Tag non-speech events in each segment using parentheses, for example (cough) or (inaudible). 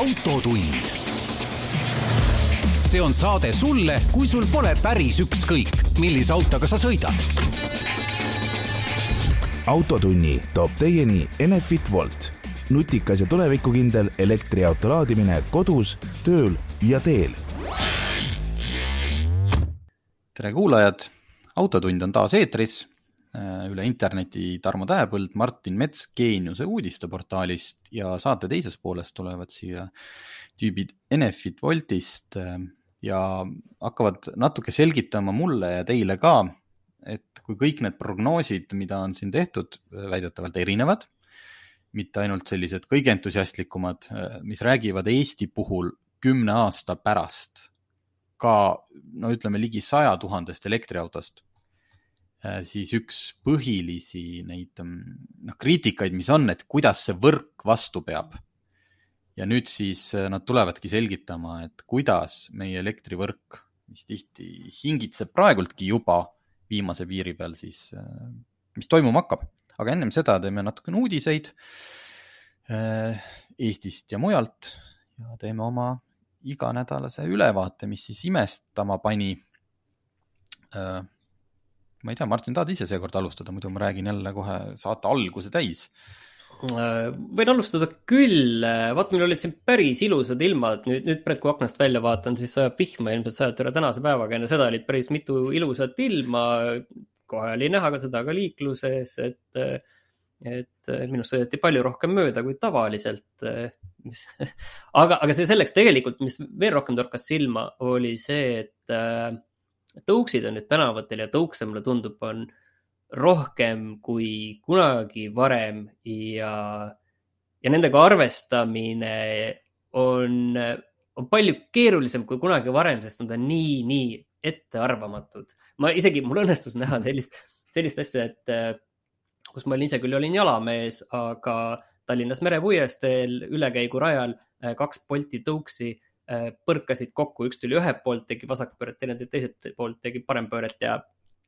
autotund. see on saade sulle, kui sul pole päris ükskõik, millise autoga sa sõidad. autotunni toob teieni Enefit Volt, nutikas ja tulevikukindel elektriauto laadimine kodus, tööl ja teel. tere kuulajad, Autotund on taas eetris üle interneti Tarmo Tähepõld, Martin Mets Geeniuse uudisteportaalist ja saate teises pooles tulevad siia tüübid Enefit Voltist äh, ja hakkavad natuke selgitama mulle ja teile ka, et kui kõik need prognoosid, mida on siin tehtud, väidetavalt erinevad, mitte ainult sellised kõige entusiastlikumad, äh, mis räägivad Eesti puhul kümne aasta pärast ka no ütleme ligi saja tuhandest elektriautost Äh, siis üks põhilisi neid mm, noh, kriitikaid, mis on, et kuidas see võrk vastu peab. ja nüüd siis äh, nad tulevadki selgitama, et kuidas meie elektrivõrk, mis tihti hingitseb praegultki juba viimase piiri peal, siis äh, mis toimuma hakkab. aga ennem seda teeme natukene uudiseid Eestist ja mujalt ja teeme oma iganädalase ülevaate, mis siis imestama pani ma ei tea, Martin, tahad ise seekord alustada, muidu ma räägin jälle kohe saate alguse täis. Äh, võin alustada küll, vaat meil olid siin päris ilusad ilmad, nüüd, nüüd praegu kui aknast välja vaatan, siis sajab vihma, ilmselt sajab üle tänase päevaga, enne seda olid päris mitu ilusat ilma. kohe oli näha ka seda ka liikluses, et, et minust sõideti palju rohkem mööda kui tavaliselt mis (laughs) aga, aga see selleks tegelikult, mis veel rohkem torkas silma, oli see, et tõuksid on nüüd tänavatel ja tõukse, mulle tundub, on rohkem kui kunagi varem ja, ja nendega arvestamine on, on palju keerulisem kui kunagi varem, sest nad on nii, nii ettearvamatud. ma isegi, mul õnnestus näha sellist, sellist asja, et kus ma olin ise küll olin jalamees, aga Tallinnas merepuiesteel ülekäigurajal kaks Bolti tõuksi põrkasid kokku, üks tuli ühelt poolt, tegi vasakpööret, teine teiselt poolt tegi parempööret ja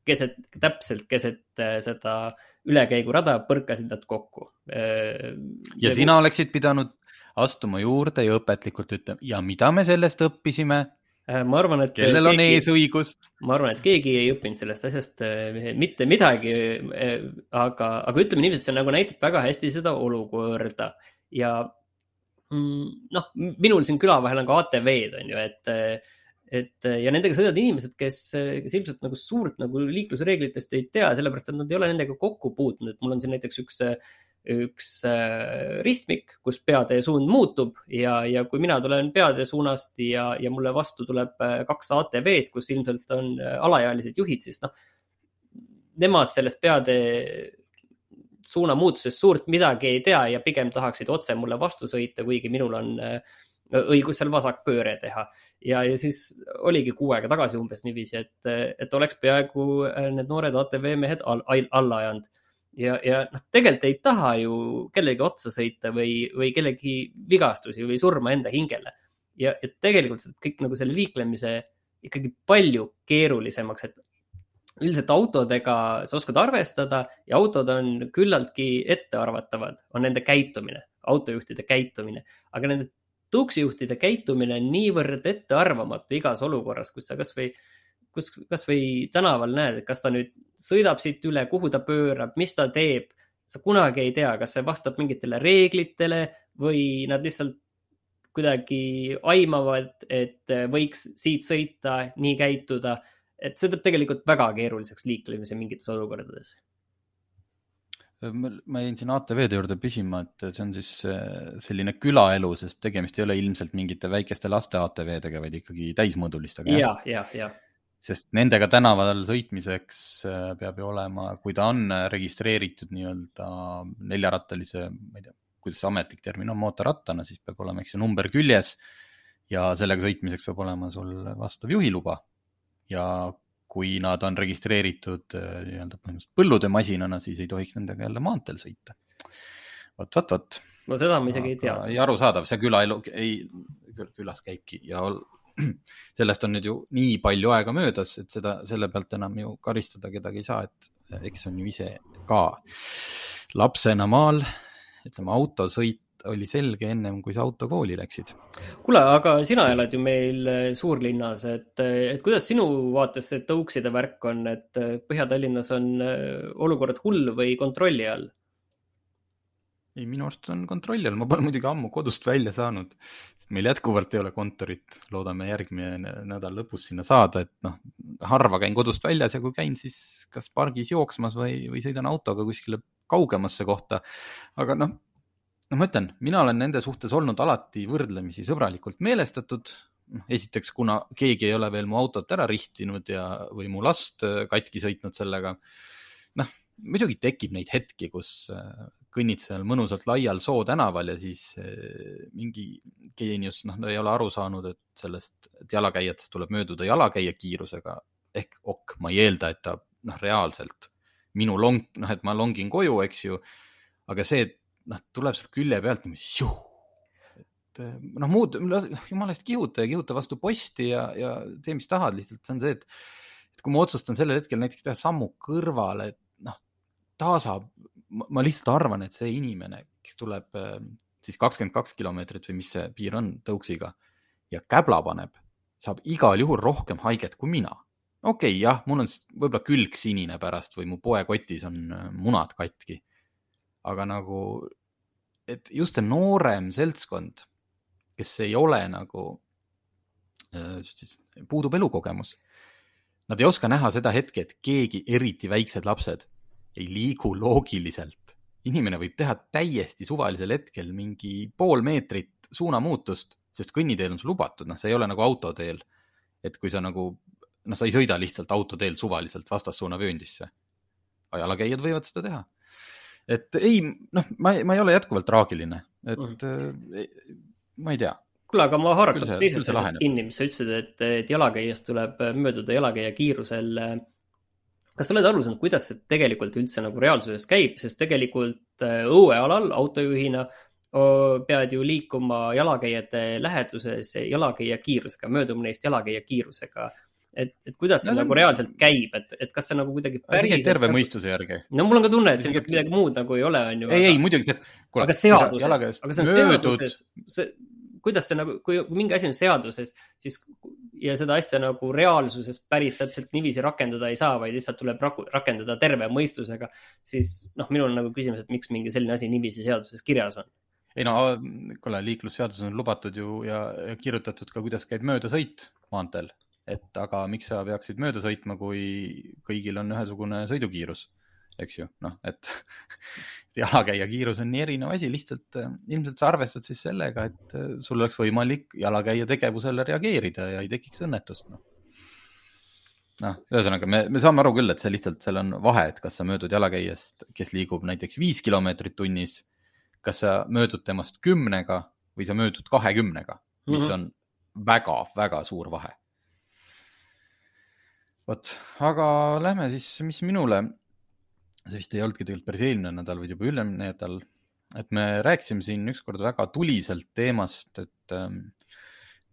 keset, täpselt keset äh, seda ülekäigurada põrkasid nad kokku. Äh, ja sina oleksid pidanud astuma juurde ja õpetlikult ütlema ja mida me sellest õppisime? ma arvan, et. kellel on keegi, eesõigus? ma arvan, et keegi ei õppinud sellest asjast mitte midagi. aga, aga ütleme niiviisi, et see nagu näitab väga hästi seda olukorda ja noh, minul siin küla vahel on ka ATV-d on ju, et, et ja nendega sõidavad inimesed, kes, kes ilmselt nagu suurt nagu liiklusreeglitest ei tea, sellepärast et nad ei ole nendega kokku puutunud, et mul on siin näiteks üks üks äh, ristmik, kus peatee suund muutub ja, ja kui mina tulen peatee suunast ja, ja mulle vastu tuleb äh, kaks ATV-d, kus ilmselt on äh, alaealised juhid, siis noh, nemad sellest peatee suunamuutusest suurt midagi ei tea ja pigem tahaksid otse mulle vastu sõita, kuigi minul on äh, õigus seal vasakpööre teha. ja, ja siis oligi kuu aega tagasi umbes niiviisi, et, et oleks peaaegu äh, need noored ATV mehed all, alla ajanud. ja, ja noh, tegelikult ei taha ju kellegi otsa sõita või, või kellegi vigastusi või surma enda hingele. ja, et tegelikult kõik nagu selle liiklemise ikkagi palju keerulisemaks, et üldiselt autodega sa oskad arvestada ja autod on küllaltki ettearvatavad, on nende käitumine, autojuhtide käitumine, aga nende tuksijuhtide käitumine on niivõrd ettearvamatu igas olukorras, kus sa kasvõi, kus kasvõi tänaval näed, et kas ta nüüd sõidab siit üle, kuhu ta pöörab, mis ta teeb. sa kunagi ei tea, kas see vastab mingitele reeglitele või nad lihtsalt kuidagi aimavad, et võiks siit sõita, nii käituda et see teeb tegelikult väga keeruliseks liiklemise mingites olukordades. ma jäin siin ATV-de juurde püsima, et see on siis äh, selline külaelu, sest tegemist ei ole ilmselt mingite väikeste laste ATV-dega, vaid ikkagi täismõõdulistega. ja, ja, ja sest nendega tänaval sõitmiseks äh, peab ju olema, kui ta on registreeritud nii-öelda neljarattalise, ma ei tea, kuidas see ametlik termin on, mootorrattana, siis peab olema, eks ju, number küljes ja sellega sõitmiseks peab olema sul vastav juhiluba ja kui nad on registreeritud äh, nii-öelda põhimõtteliselt põlludemasinana, siis ei tohiks nendega jälle maanteel sõita. vot, vot, vot. no seda ma isegi ei tea. ei, arusaadav, see külaelu ei, külas käibki ja (clears throat) sellest on nüüd ju nii palju aega möödas, et seda, selle pealt enam ju karistada kedagi ei saa, et eks on ju ise ka lapsena maal, ütleme autosõit oli selge ennem, kui sa autokooli läksid. kuule, aga sina elad ju meil äh, suurlinnas, et, et kuidas sinu vaates see tõukside värk on, et äh, Põhja-Tallinnas on olukord hull või kontrolli all? ei, minu arust on kontrolli all, ma pole muidugi ammu kodust välja saanud. meil jätkuvalt ei ole kontorit, loodame järgmine nädal lõpus sinna saada, et noh, harva käin kodust väljas ja kui käin, siis kas pargis jooksmas või, või sõidan autoga kuskile kaugemasse kohta. aga noh, noh, ma ütlen, mina olen nende suhtes olnud alati võrdlemisi sõbralikult meelestatud. esiteks, kuna keegi ei ole veel mu autot ära rihtinud ja, või mu last äh, katki sõitnud sellega. noh, muidugi tekib neid hetki, kus äh, kõnnid seal mõnusalt laial Soo tänaval ja siis äh, mingi geenius, noh, ta ei ole aru saanud, et sellest, et jalakäijatest tuleb mööduda jalakäija kiirusega ehk ok, ma ei eelda, et ta noh, reaalselt minu long, noh, et ma longin koju, eks ju. aga see, et noh, tuleb sul külje pealt niimoodi, et eh, noh, muud, jumala eest kihuta ja kihuta vastu posti ja, ja tee, mis tahad, lihtsalt see on see, et, et kui ma otsustan sellel hetkel näiteks teha sammu kõrvale, et noh, ta saab, ma lihtsalt arvan, et see inimene, kes tuleb eh, siis kakskümmend kaks kilomeetrit või mis see piir on tõuksiga ja käbla paneb, saab igal juhul rohkem haiget kui mina okei okay,, jah, mul on võib-olla külg sinine pärast või mu poekotis on äh, munad katki. Aga nagu, et just see noorem seltskond, kes ei ole nagu, äh, puudub elukogemus. Nad ei oska näha seda hetke, et keegi, eriti väiksed lapsed, ei liigu loogiliselt. inimene võib teha täiesti suvalisel hetkel mingi pool meetrit suunamuutust, sest kõnniteel on sul lubatud, noh, see ei ole nagu autoteel. et kui sa nagu noh, sa ei sõida lihtsalt autoteel suvaliselt vastassuunavööndisse. jalakäijad võivad seda teha. Et ei, noh, ma, ma ei ole jätkuvalt traagiline, et mm. äh, ma ei tea. kuule, aga ma haaraks hoopis teisest asjast kinni, mis sa ütlesid, et, et jalakäijast tuleb mööduda jalakäija kiirusel. kas sa oled aru saanud, kuidas see tegelikult üldse nagu reaalsuses käib, sest tegelikult äh, õuealal autojuhina pead ju liikuma jalakäijate läheduses jalakäija kiirusega, mööduma neist jalakäija kiirusega et, et kuidas see no, nagu reaalselt käib, et, et kas see nagu kuidagi päriselt. terve kas... mõistuse järgi. no mul on ka tunne, et siin midagi muud nagu ei ole, on ju. ei, ei muidugi see. aga seaduses, aga see on seaduses, see, kuidas see nagu, kui mingi asi on seaduses, siis ja seda asja nagu reaalsuses päris täpselt niiviisi rakendada ei saa, vaid lihtsalt tuleb raku, rakendada terve mõistusega, siis noh, minul on nagu küsimus, et miks mingi selline asi niiviisi seaduses kirjas on ei no kuule, liiklusseaduses on lubatud ju ja, ja kirjutatud ka, kuidas käib möödasõit maanteel et aga miks sa peaksid mööda sõitma, kui kõigil on ühesugune sõidukiirus, eks ju, noh, et (laughs) jalakäija kiirus on nii erinev asi, lihtsalt äh, ilmselt sa arvestad siis sellega, et äh, sul oleks võimalik jalakäija tegevusele reageerida ja ei tekiks õnnetust, noh. Noh, ühesõnaga me, me saame aru küll, et see lihtsalt, seal on vahe, et kas sa möödud jalakäijast, kes liigub näiteks viis kilomeetrit tunnis, kas sa möödud temast kümnega või sa möödud kahekümnega, mis mm -hmm. on väga-väga suur vahe vot, aga lähme siis, mis minule, see vist ei olnudki tegelikult päris eelmine nädal, vaid juba ülemine nädal, et me rääkisime siin ükskord väga tuliselt teemast, et ähm,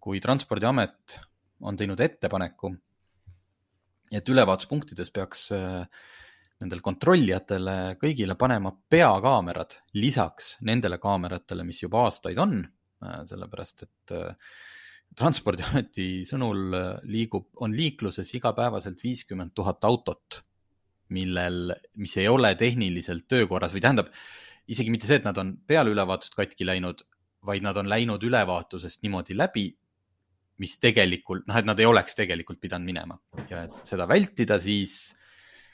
kui Transpordiamet on teinud ettepaneku, et ülevaatuspunktides peaks äh, nendel kontrollijatele kõigile panema peakaamerad lisaks nendele kaameratele, mis juba aastaid on, äh, sellepärast et äh, transpordiameti sõnul äh, liigub, on liikluses igapäevaselt viiskümmend tuhat autot, millel, mis ei ole tehniliselt töökorras või tähendab, isegi mitte see, et nad on peale ülevaatust katki läinud, vaid nad on läinud ülevaatusest niimoodi läbi, mis tegelikult, noh, et nad ei oleks tegelikult pidanud minema. Ja et seda vältida, siis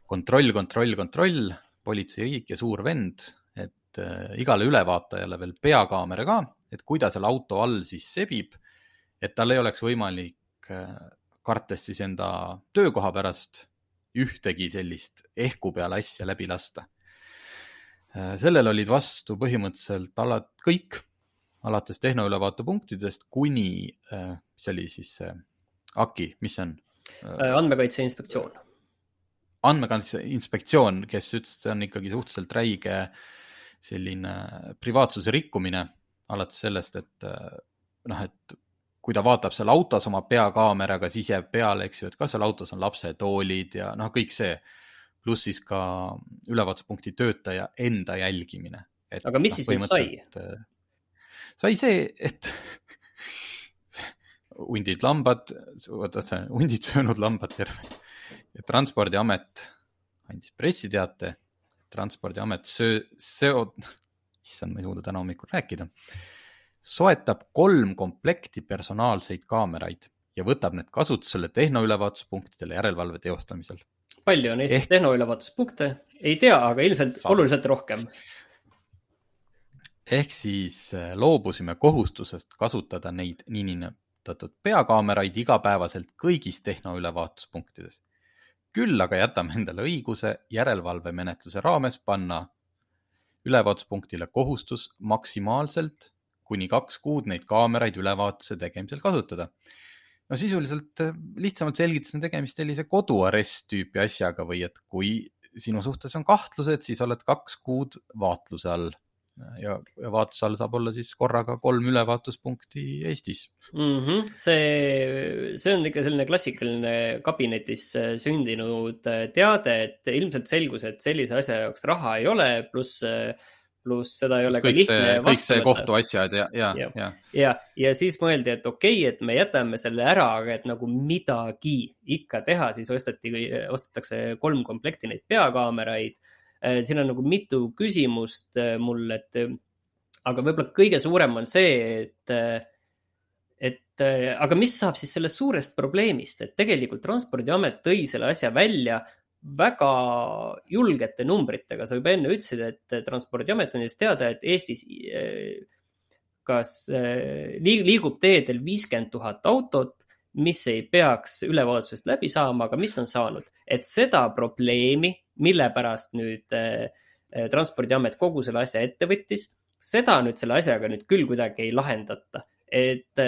kontroll, kontroll, kontroll, politseiriik ja suur vend, et äh, igale ülevaatajale veel peakaamera ka, et kui ta seal auto all siis sebib et tal ei oleks võimalik, äh, kartes siis enda töökoha pärast, ühtegi sellist ehku peale asja läbi lasta. Äh, sellele olid vastu põhimõtteliselt alati kõik, alates tehnoülevaatepunktidest kuni, äh, mis oli siis see AKI, mis see on? andmekaitse Inspektsioon. andmekaitse Inspektsioon, kes ütles, et see on ikkagi suhteliselt räige selline privaatsuse rikkumine, alates sellest, et noh, et kui ta vaatab seal autos oma peakaameraga, siis jääb peale, eks ju, et kas seal autos on lapsetoolid ja noh, kõik see. pluss siis ka ülevaatuspunkti töötaja enda jälgimine. aga mis no, siis nüüd sai? sai see, et (laughs) hundid, lambad, oota, see hundid söönud lambad terve. transpordiamet andis pressiteate, transpordiamet söö, seo-, issand, ma ei suuda täna hommikul rääkida, soetab kolm komplekti personaalseid kaameraid ja võtab need kasutusele tehnoülevaatuspunktidele järelevalve teostamisel. palju on Eestis Ehk... tehnoülevaatuspunkte? ei tea, aga ilmselt Saab. oluliselt rohkem. ehk siis äh, loobusime kohustusest kasutada neid niinimetatud peakaameraid igapäevaselt kõigis tehnoülevaatuspunktides. küll aga jätame endale õiguse järelevalvemenetluse raames panna ülevaatuspunktile kohustus maksimaalselt kuni kaks kuud neid kaameraid ülevaatuse tegemisel kasutada no sisuliselt äh, lihtsamalt selgitasin, tegemist sellise koduarest tüüpi asjaga või et kui sinu suhtes on kahtlused, siis oled kaks kuud vaatluse all ja, ja vaatluse all saab olla siis korraga kolm ülevaatuspunkti Eestis mm. -hmm. see, see on ikka selline klassikaline kabinetis äh, sündinud äh, teade, et ilmselt selgus, et sellise asja jaoks raha ei ole, pluss pluss seda ei ole ka lihtne see, vastu kõik see kohtuasjad ja, ja, ja, ja. ja, ja siis mõeldi, et okei okay,, et me jätame selle ära, aga et nagu midagi ikka teha, siis osteti, ostetakse kolm komplekti neid peakaameraid. Äh, siin on nagu mitu küsimust äh, mul, et aga võib-olla kõige suurem on see, et et aga mis saab siis sellest suurest probleemist, et tegelikult Transpordiamet tõi selle asja välja väga julgete numbritega, sa juba enne ütlesid, et Transpordiamet andis teada, et Eestis eh, kas eh, liigub teedel viiskümmend tuhat autot, mis ei peaks ülevaatusest läbi saama, aga mis on saanud, et seda probleemi, mille pärast nüüd eh, Transpordiamet kogu selle asja ette võttis, seda nüüd selle asjaga nüüd küll kuidagi ei lahendata. et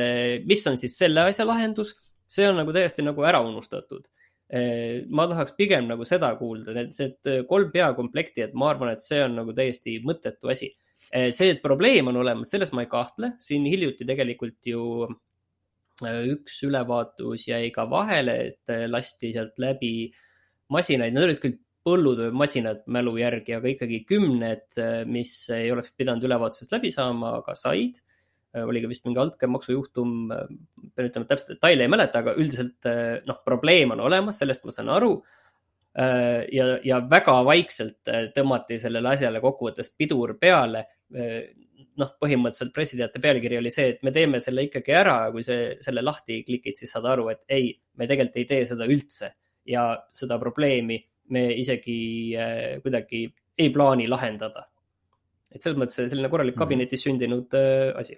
mis on siis selle asja lahendus, see on nagu täiesti nagu ära unustatud. Eh, ma tahaks pigem nagu seda kuulda, et see, kolm peakomplekti, et ma arvan, et see on nagu täiesti mõttetu asi. See, et probleem on olemas, selles ma ei kahtle, siin hiljuti tegelikult ju üks ülevaatus jäi ka vahele, et lasti sealt läbi masinaid, need olid küll põllutöömasinad mälu järgi, aga ikkagi kümned, mis ei oleks pidanud ülevaatusest läbi saama, aga said oli ka vist mingi altkäemaksu juhtum, äh, pean ütlema, täpselt detaile ei mäleta, aga üldiselt äh, noh, probleem on olemas, sellest ma saan aru. ja, ja väga vaikselt tõmmati sellele asjale kokkuvõttes pidur peale. noh, põhimõtteliselt pressiteate pealkiri oli see, et me teeme selle ikkagi ära, kui see, selle lahti klikid, siis saad aru, et ei, me tegelikult ei tee seda üldse ja seda probleemi me isegi kuidagi ei plaani lahendada et selles mõttes selline korralik mhm. kabinetis sündinud äh, asi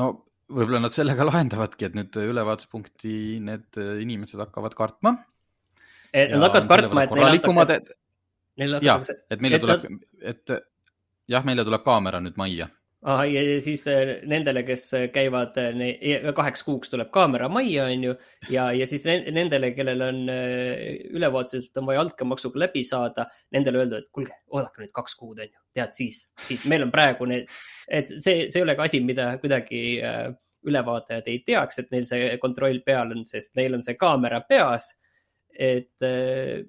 no võib-olla nad sellega (laughs) lahendavadki, et nüüd ülevaatuspunkti need inimesed hakkavad kartma. Nad hakkavad kartma, et neile antakse. jah, et meile tuleb et jah, meile tuleb kaamera nüüd majja ah,. ja siis äh, nendele, kes käivad äh, kaheks kuuks tuleb kaamera majja, on ju, ja, ja siis nendele, kellel on äh, ülevaatuselt on vaja altkäemaksuga läbi saada, nendele öelda, et kuulge, oodake nüüd kaks kuud, on ju, tead siis, siis meil on praegu need et see, see ei ole ka asi, mida kuidagi äh, ülevaatajad ei teaks, et neil see kontroll peal on, sest neil on see kaamera peas. et äh,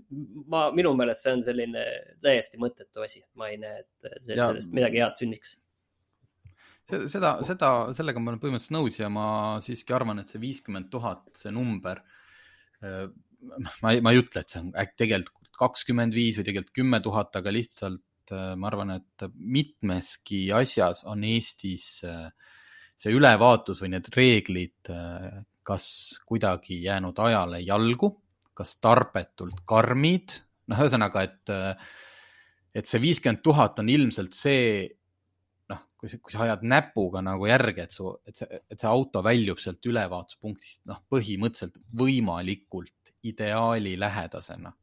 ma, minu meelest see on selline täiesti mõttetu asi, ma ei näe, et sellest midagi head sünniks seda, seda, sellega ma olen põhimõtteliselt nõus ja ma siiski arvan, et see viiskümmend tuhat, see number, äh, ma ei, ma ei ütle, et see on äkki tegelikult kakskümmend viis või tegelikult kümme tuhat, aga lihtsalt Äh, ma arvan, et mitmeski asjas on Eestis äh, see ülevaatus või need reeglid kas kuidagi jäänud ajale jalgu, kas tarbetult karmid, noh, ühesõnaga, et, et see viiskümmend tuhat on ilmselt see, kui sa, kui sa ajad näpuga nagu järge, et su, et see, et see auto väljub sealt ülevaatuspunktist, noh, põhimõtteliselt võimalikult ideaali lähedasena.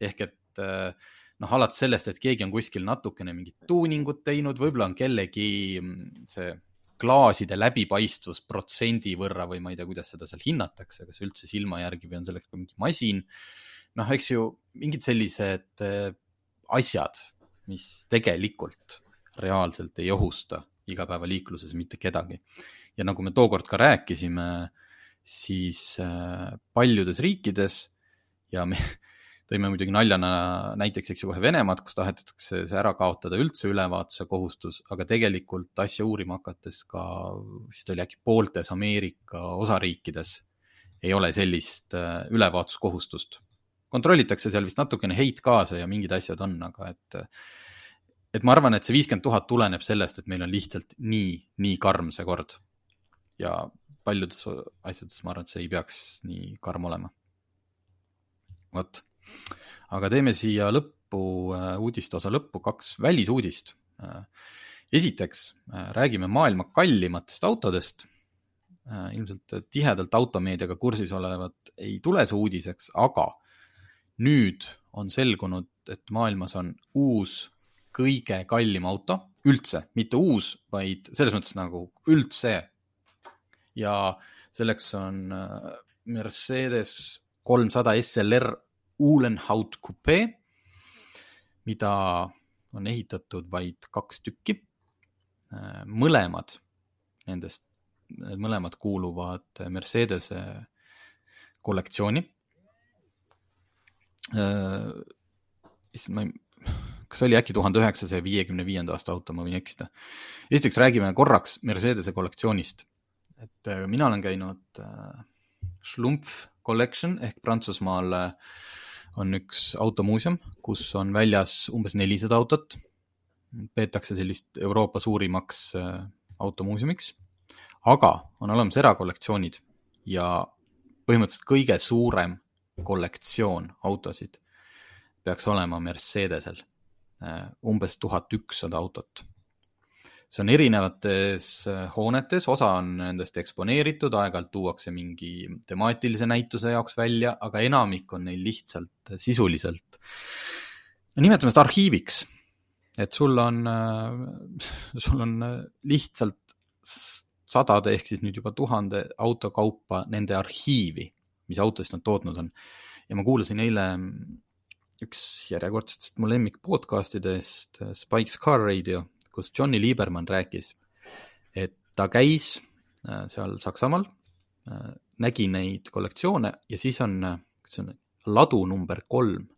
ehk et äh, noh, alates sellest, et keegi on kuskil natukene mingit tuuningut teinud, võib-olla on kellegi mm, see klaaside läbipaistvus protsendi võrra või ma ei tea, kuidas seda seal hinnatakse, kas üldse silma järgi või on selleks ka mingi masin. noh, eks ju mingid sellised äh, asjad, mis tegelikult reaalselt ei ohusta igapäevaliikluses mitte kedagi. ja nagu me tookord ka rääkisime, siis äh, paljudes riikides ja me (laughs) tõime muidugi naljana näiteks, eks ju, kohe Venemaad, kus tahetakse see ära kaotada üldse ülevaatuse kohustus, aga tegelikult asja uurima hakates ka, vist oli äkki pooltes Ameerika osariikides ei ole sellist äh, ülevaatuskohustust. kontrollitakse seal vist natukene heitgaase ja mingid asjad on, aga et, et ma arvan, et see viiskümmend tuhat tuleneb sellest, et meil on lihtsalt nii, nii karm see kord. ja paljudes asjades ma arvan, et see ei peaks nii karm olema. vot aga teeme siia lõppu, äh, uudiste osa lõppu kaks välisuudist. Äh, esiteks äh, räägime maailma kallimatest autodest. ilmselt tihedalt automeediaga kursis olevat ei tule see uudiseks, aga nüüd on selgunud, et maailmas on uus kõige kallim auto üldse, mitte uus, vaid selles mõttes nagu üldse. ja selleks on Mercedes kolmsada SLR Uhlenhaut Coupe, mida on ehitatud vaid kaks tükki. mõlemad nendest, mõlemad kuuluvad Mercedese kollektsiooni. issand, ma ei, kas oli äkki tuhande üheksasaja viiekümne viienda aasta auto, ma võin eksida. esiteks räägime korraks Mercedese kollektsioonist. et mina olen käinud Schlumpf Collection ehk Prantsusmaal äh, on üks automuuseum, kus on väljas umbes nelisada autot. peetakse sellist Euroopa suurimaks äh, automuuseumiks, aga on olemas erakollektsioonid ja põhimõtteliselt kõige suurem kollektsioon autosid peaks olema Mercedesel, äh, umbes tuhat ükssada autot see on erinevates äh, hoonetes, osa on nendest eksponeeritud, aeg-ajalt tuuakse mingi temaatilise näituse jaoks välja, aga enamik on neil lihtsalt äh, sisuliselt, no nimetame seda arhiiviks. et sul on, äh, (laughs) sul on lihtsalt sadade ehk siis nüüd juba tuhande auto kaupa nende arhiivi, mis autost nad tootnud on. ja ma kuulasin eile üks järjekordsetest mu lemmik podcast idest, Spike's Car Radio kus Johnny Lieberman rääkis, et ta käis äh, seal Saksamaal, äh, nägi neid kollektsioone ja siis on, kas see on ladu number kolm.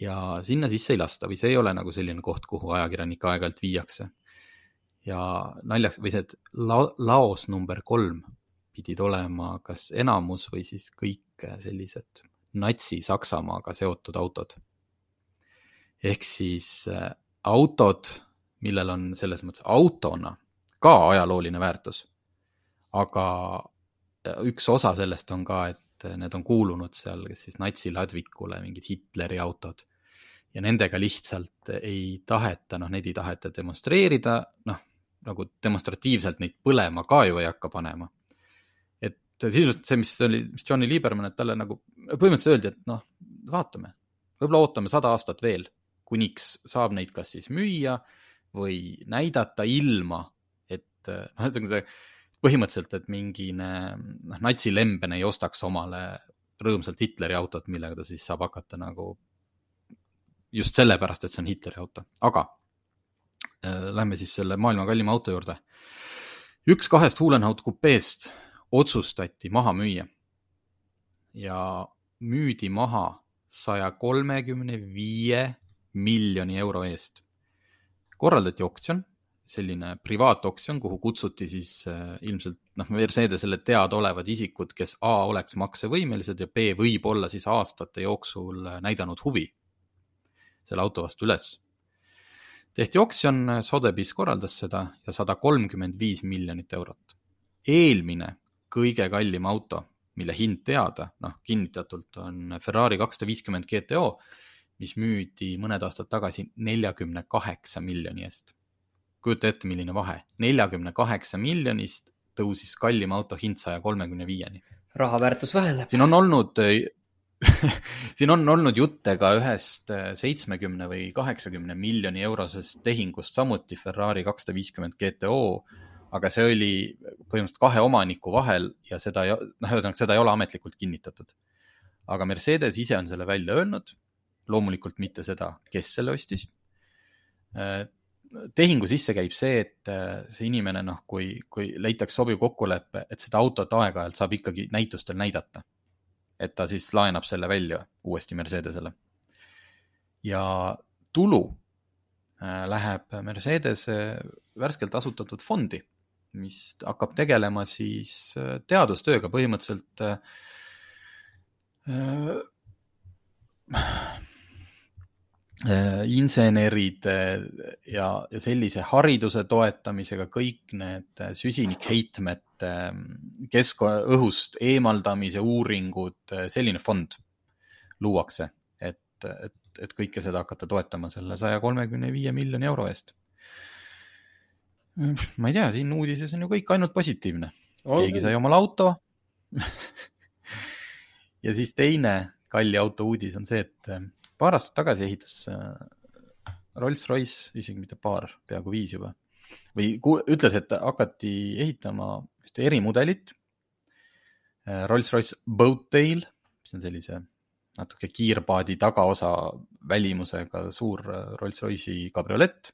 ja sinna sisse ei lasta või see ei ole nagu selline koht, kuhu ajakirjanikke aeg-ajalt viiakse. ja naljaks või see, et la-, laos number kolm pidid olema kas enamus või siis kõik sellised natsi-Saksamaaga seotud autod. ehk siis äh, autod millel on selles mõttes autona ka ajalooline väärtus. aga üks osa sellest on ka, et need on kuulunud seal, siis natsiladvikule, mingid Hitleri autod ja nendega lihtsalt ei taheta, noh, neid ei taheta demonstreerida, noh, nagu demonstratiivselt neid põlema ka ju ei hakka panema. Sisuliselt see, mis oli, mis Johnny Lieberman, et talle nagu põhimõtteliselt öeldi, et noh, vaatame, võib-olla ootame sada aastat veel, kuniks saab neid kas siis müüa või näidata ilma, et noh, ühesõnaga see põhimõtteliselt, et mingine noh, natsilembene ei ostaks omale rõõmsalt Hitleri autot, millega ta siis saab hakata nagu just sellepärast, et see on Hitleri auto, aga äh, lähme siis selle maailma kallima auto juurde. üks kahest Hulenhaut kupeest otsustati maha müüa ja müüdi maha saja kolmekümne viie miljoni euro eest korraldati oksjon, selline privaatoksjon, kuhu kutsuti siis äh, ilmselt noh, Mercedesele teadaolevad isikud, kes A oleks maksevõimelised ja B võib-olla siis aastate jooksul äh, näidanud huvi selle auto vastu üles. tehti oksjon, Sotheby's korraldas seda ja sada kolmkümmend viis miljonit eurot. eelmine kõige kallim auto, mille hind teada, noh kinnitatult on Ferrari kakssada viiskümmend GTO mis müüdi mõned aastad tagasi neljakümne kaheksa miljoni eest. kujuta ette, milline vahe, neljakümne kaheksa miljonist tõusis kallim auto hind saja kolmekümne viieni. raha väärtus väheneb. siin on olnud (laughs) siin on olnud jutte ka ühest seitsmekümne või kaheksakümne miljoni eurosest tehingust, samuti Ferrari kakssada viiskümmend GTO, aga see oli põhimõtteliselt kahe omaniku vahel ja seda, noh, ühesõnaga seda ei ole ametlikult kinnitatud. aga Mercedes ise on selle välja öelnud loomulikult mitte seda, kes selle ostis. Tehingu sisse käib see, et see inimene, noh, kui, kui leitakse sobiv kokkulepe, et seda autot aeg-ajalt saab ikkagi näitustel näidata. et ta siis laenab selle välja uuesti Mercedesele. ja tulu äh, läheb Mercedese värskelt asutatud fondi, mis hakkab tegelema siis äh, teadustööga põhimõtteliselt äh, Äh, inseneride ja, ja sellise hariduse toetamisega kõik need süsinikheitmete keskkonna, õhust eemaldamise uuringud, selline fond luuakse, et, et, et kõike seda hakata toetama selle saja kolmekümne viie miljoni euro eest. (laughs) ma ei tea, siin uudises on ju kõik ainult positiivne. keegi sai omale auto (laughs) ja siis teine kalli auto uudis on see, et paar aastat tagasi ehitas äh, Rolls-Royce, isegi mitte paar, peaaegu viis juba, või ütles, et hakati ehitama ühte erimudelit. Äh, Rolls-Royce Boattail, mis on sellise natuke kiirpaadi tagaosa välimusega suur Rolls-Royce'i kabriolett.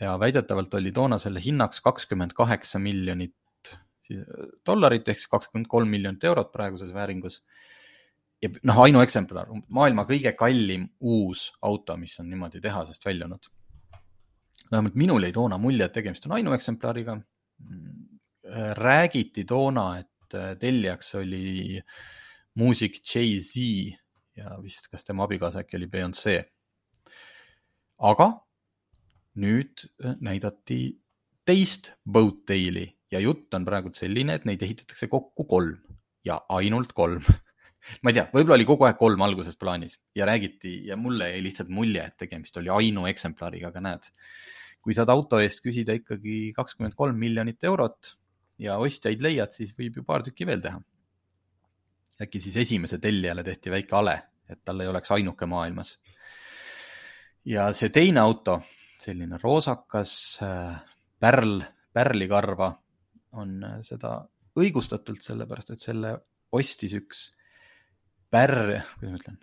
Ja väidetavalt oli toona selle hinnaks kakskümmend kaheksa miljonit dollarit ehk siis kakskümmend kolm miljonit eurot praeguses vääringus ja noh, ainueksemplar, maailma kõige kallim uus auto, mis on niimoodi tehasest väljunud. vähemalt minul jäi toona mulje, et tegemist on ainueksemplariga. räägiti toona, et tellijaks oli muusik Jay-Z ja vist, kas tema abikaasa äkki oli Beyonce. aga nüüd näidati teist Boattaili ja jutt on praegu selline, et neid ehitatakse kokku kolm ja ainult kolm (laughs) ma ei tea, võib-olla oli kogu aeg kolm alguses plaanis ja räägiti ja mulle jäi lihtsalt mulje, et tegemist oli ainueksemplariga, aga näed, kui saad auto eest küsida ikkagi kakskümmend kolm miljonit eurot ja ostjaid leiad, siis võib ju paar tükki veel teha. äkki siis esimese tellijale tehti väike ale, et tal ei oleks ainuke maailmas. ja see teine auto, selline roosakas äh, pärl, pärlikarva on äh, seda õigustatult, sellepärast et selle ostis üks pärr, kuidas ma ütlen,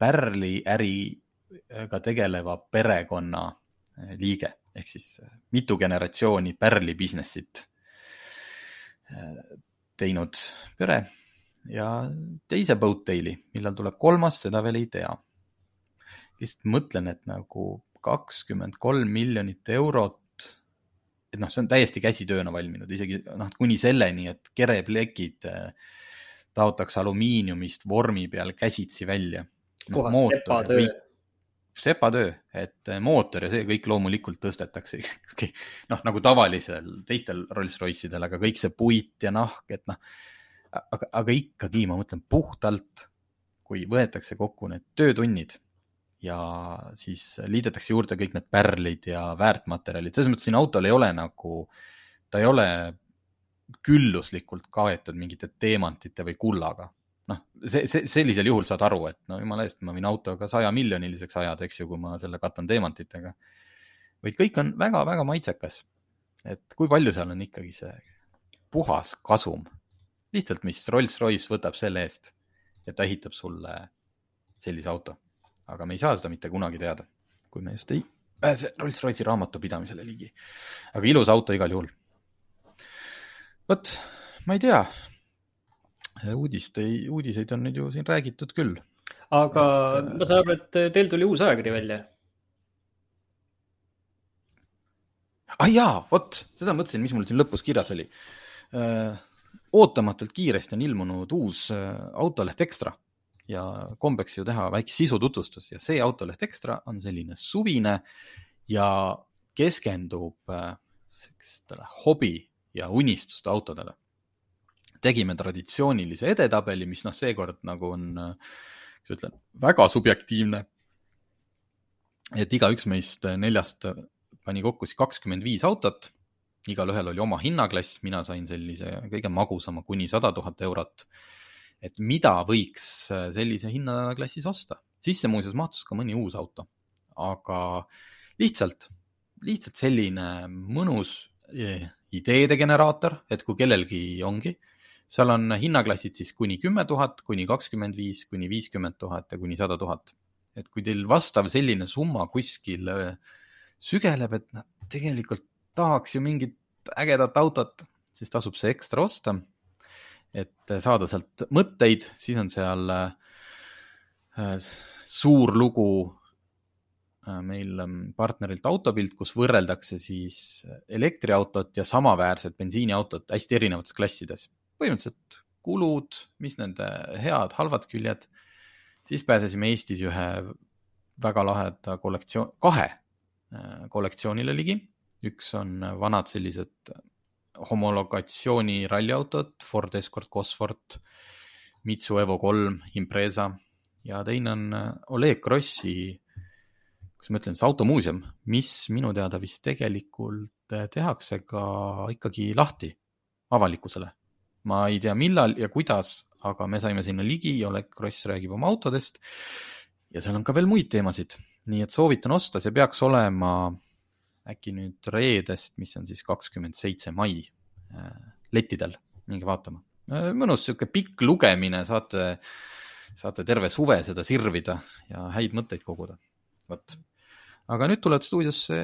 pärliäriga tegeleva perekonna eh, liige ehk siis mitu generatsiooni pärli business'it teinud pere ja teise Boattaili, millal tuleb kolmas, seda veel ei tea. lihtsalt mõtlen, et nagu kakskümmend kolm miljonit eurot, et noh, see on täiesti käsitööna valminud, isegi noh, kuni selleni, et kereplekid äh, taotakse alumiiniumist vormi peal käsitsi välja no,. puhas sepatöö. sepatöö, et eh, mootor ja see kõik loomulikult tõstetakse (laughs) ikkagi noh, nagu tavalisel teistel Rolls-Royce idel, aga kõik see puit ja nahk, et noh, aga, aga ikkagi ma mõtlen puhtalt, kui võetakse kokku need töötunnid ja siis liidetakse juurde kõik need pärlid ja väärtmaterjalid, selles mõttes siin autol ei ole nagu, ta ei ole külluslikult kaetud mingite teemantite või kullaga. noh, see, see, sellisel juhul saad aru, et no jumala eest, ma võin autoga saja miljoniliseks ajada, eks ju, kui ma selle katan teemantitega. vaid kõik on väga-väga maitsekas. et kui palju seal on ikkagi see puhas kasum, lihtsalt, mis Rolls-Royce võtab selle eest, et ta ehitab sulle sellise auto. Aga me ei saa seda mitte kunagi teada, kui me just ei pääse Rolls-Royce'i raamatupidamisele ligi. aga ilus auto igal juhul vot, ma ei tea. uudist ei, uudiseid on nüüd ju siin räägitud küll. aga et, ma saan aru, et teil tuli uus ajakiri välja. ah jaa, vot seda mõtlesin, mis mul siin lõpus kirjas oli. ootamatult kiiresti on ilmunud uus autoleht Ekstra ja kombeks ju teha väike sisututvustus ja see autoleht Ekstra on selline suvine ja keskendub sellistele hobi ja unistuste autodele. tegime traditsioonilise edetabeli, mis noh, seekord nagu on, kuidas ütlen, väga subjektiivne. et igaüks meist neljast pani kokku siis kakskümmend viis autot, igalühel oli oma hinnaklass, mina sain sellise kõige magusama kuni sada tuhat eurot. Et mida võiks sellise hinnaklassis osta, sisse muuseas mahtus ka mõni uus auto, aga lihtsalt, lihtsalt selline mõnus ideede generaator, et kui kellelgi ongi, seal on hinnaklassid siis kuni kümme tuhat, kuni kakskümmend viis, kuni viiskümmend tuhat ja kuni sada tuhat. et kui teil vastav selline summa kuskil äh, sügeleb, et noh, tegelikult tahaks ju mingit ägedat autot, siis tasub see ekstra osta. Et saada sealt mõtteid, siis on seal äh, suur lugu äh, meil ähm, partnerilt Autopilt, kus võrreldakse siis elektriautot ja samaväärset bensiiniautot hästi erinevates klassides. põhimõtteliselt kulud, mis nende head, halvad küljed. siis pääsesime Eestis ühe väga laheda kollektsioon, kahe äh, kollektsioonile ligi. üks on vanad sellised homologatsiooni ralliautod, Ford Escort Cosworth, Mitsu Evo kolm, Impreza ja teine on äh, Oleg Grossi, kuidas ma ütlen siis, automuuseum, mis minu teada vist tegelikult äh, tehakse ka ikkagi lahti avalikkusele. ma ei tea, millal ja kuidas, aga me saime sinna ligi, Oleg Gross räägib oma autodest ja seal on ka veel muid teemasid, nii et soovitan osta, see peaks olema äkki nüüd reedest, mis on siis kakskümmend seitse mai äh, lettidel, minge vaatama. Mõnus sihuke pikk lugemine, saate, saate terve suve seda sirvida ja häid mõtteid koguda. vot, aga nüüd tulevad stuudiosse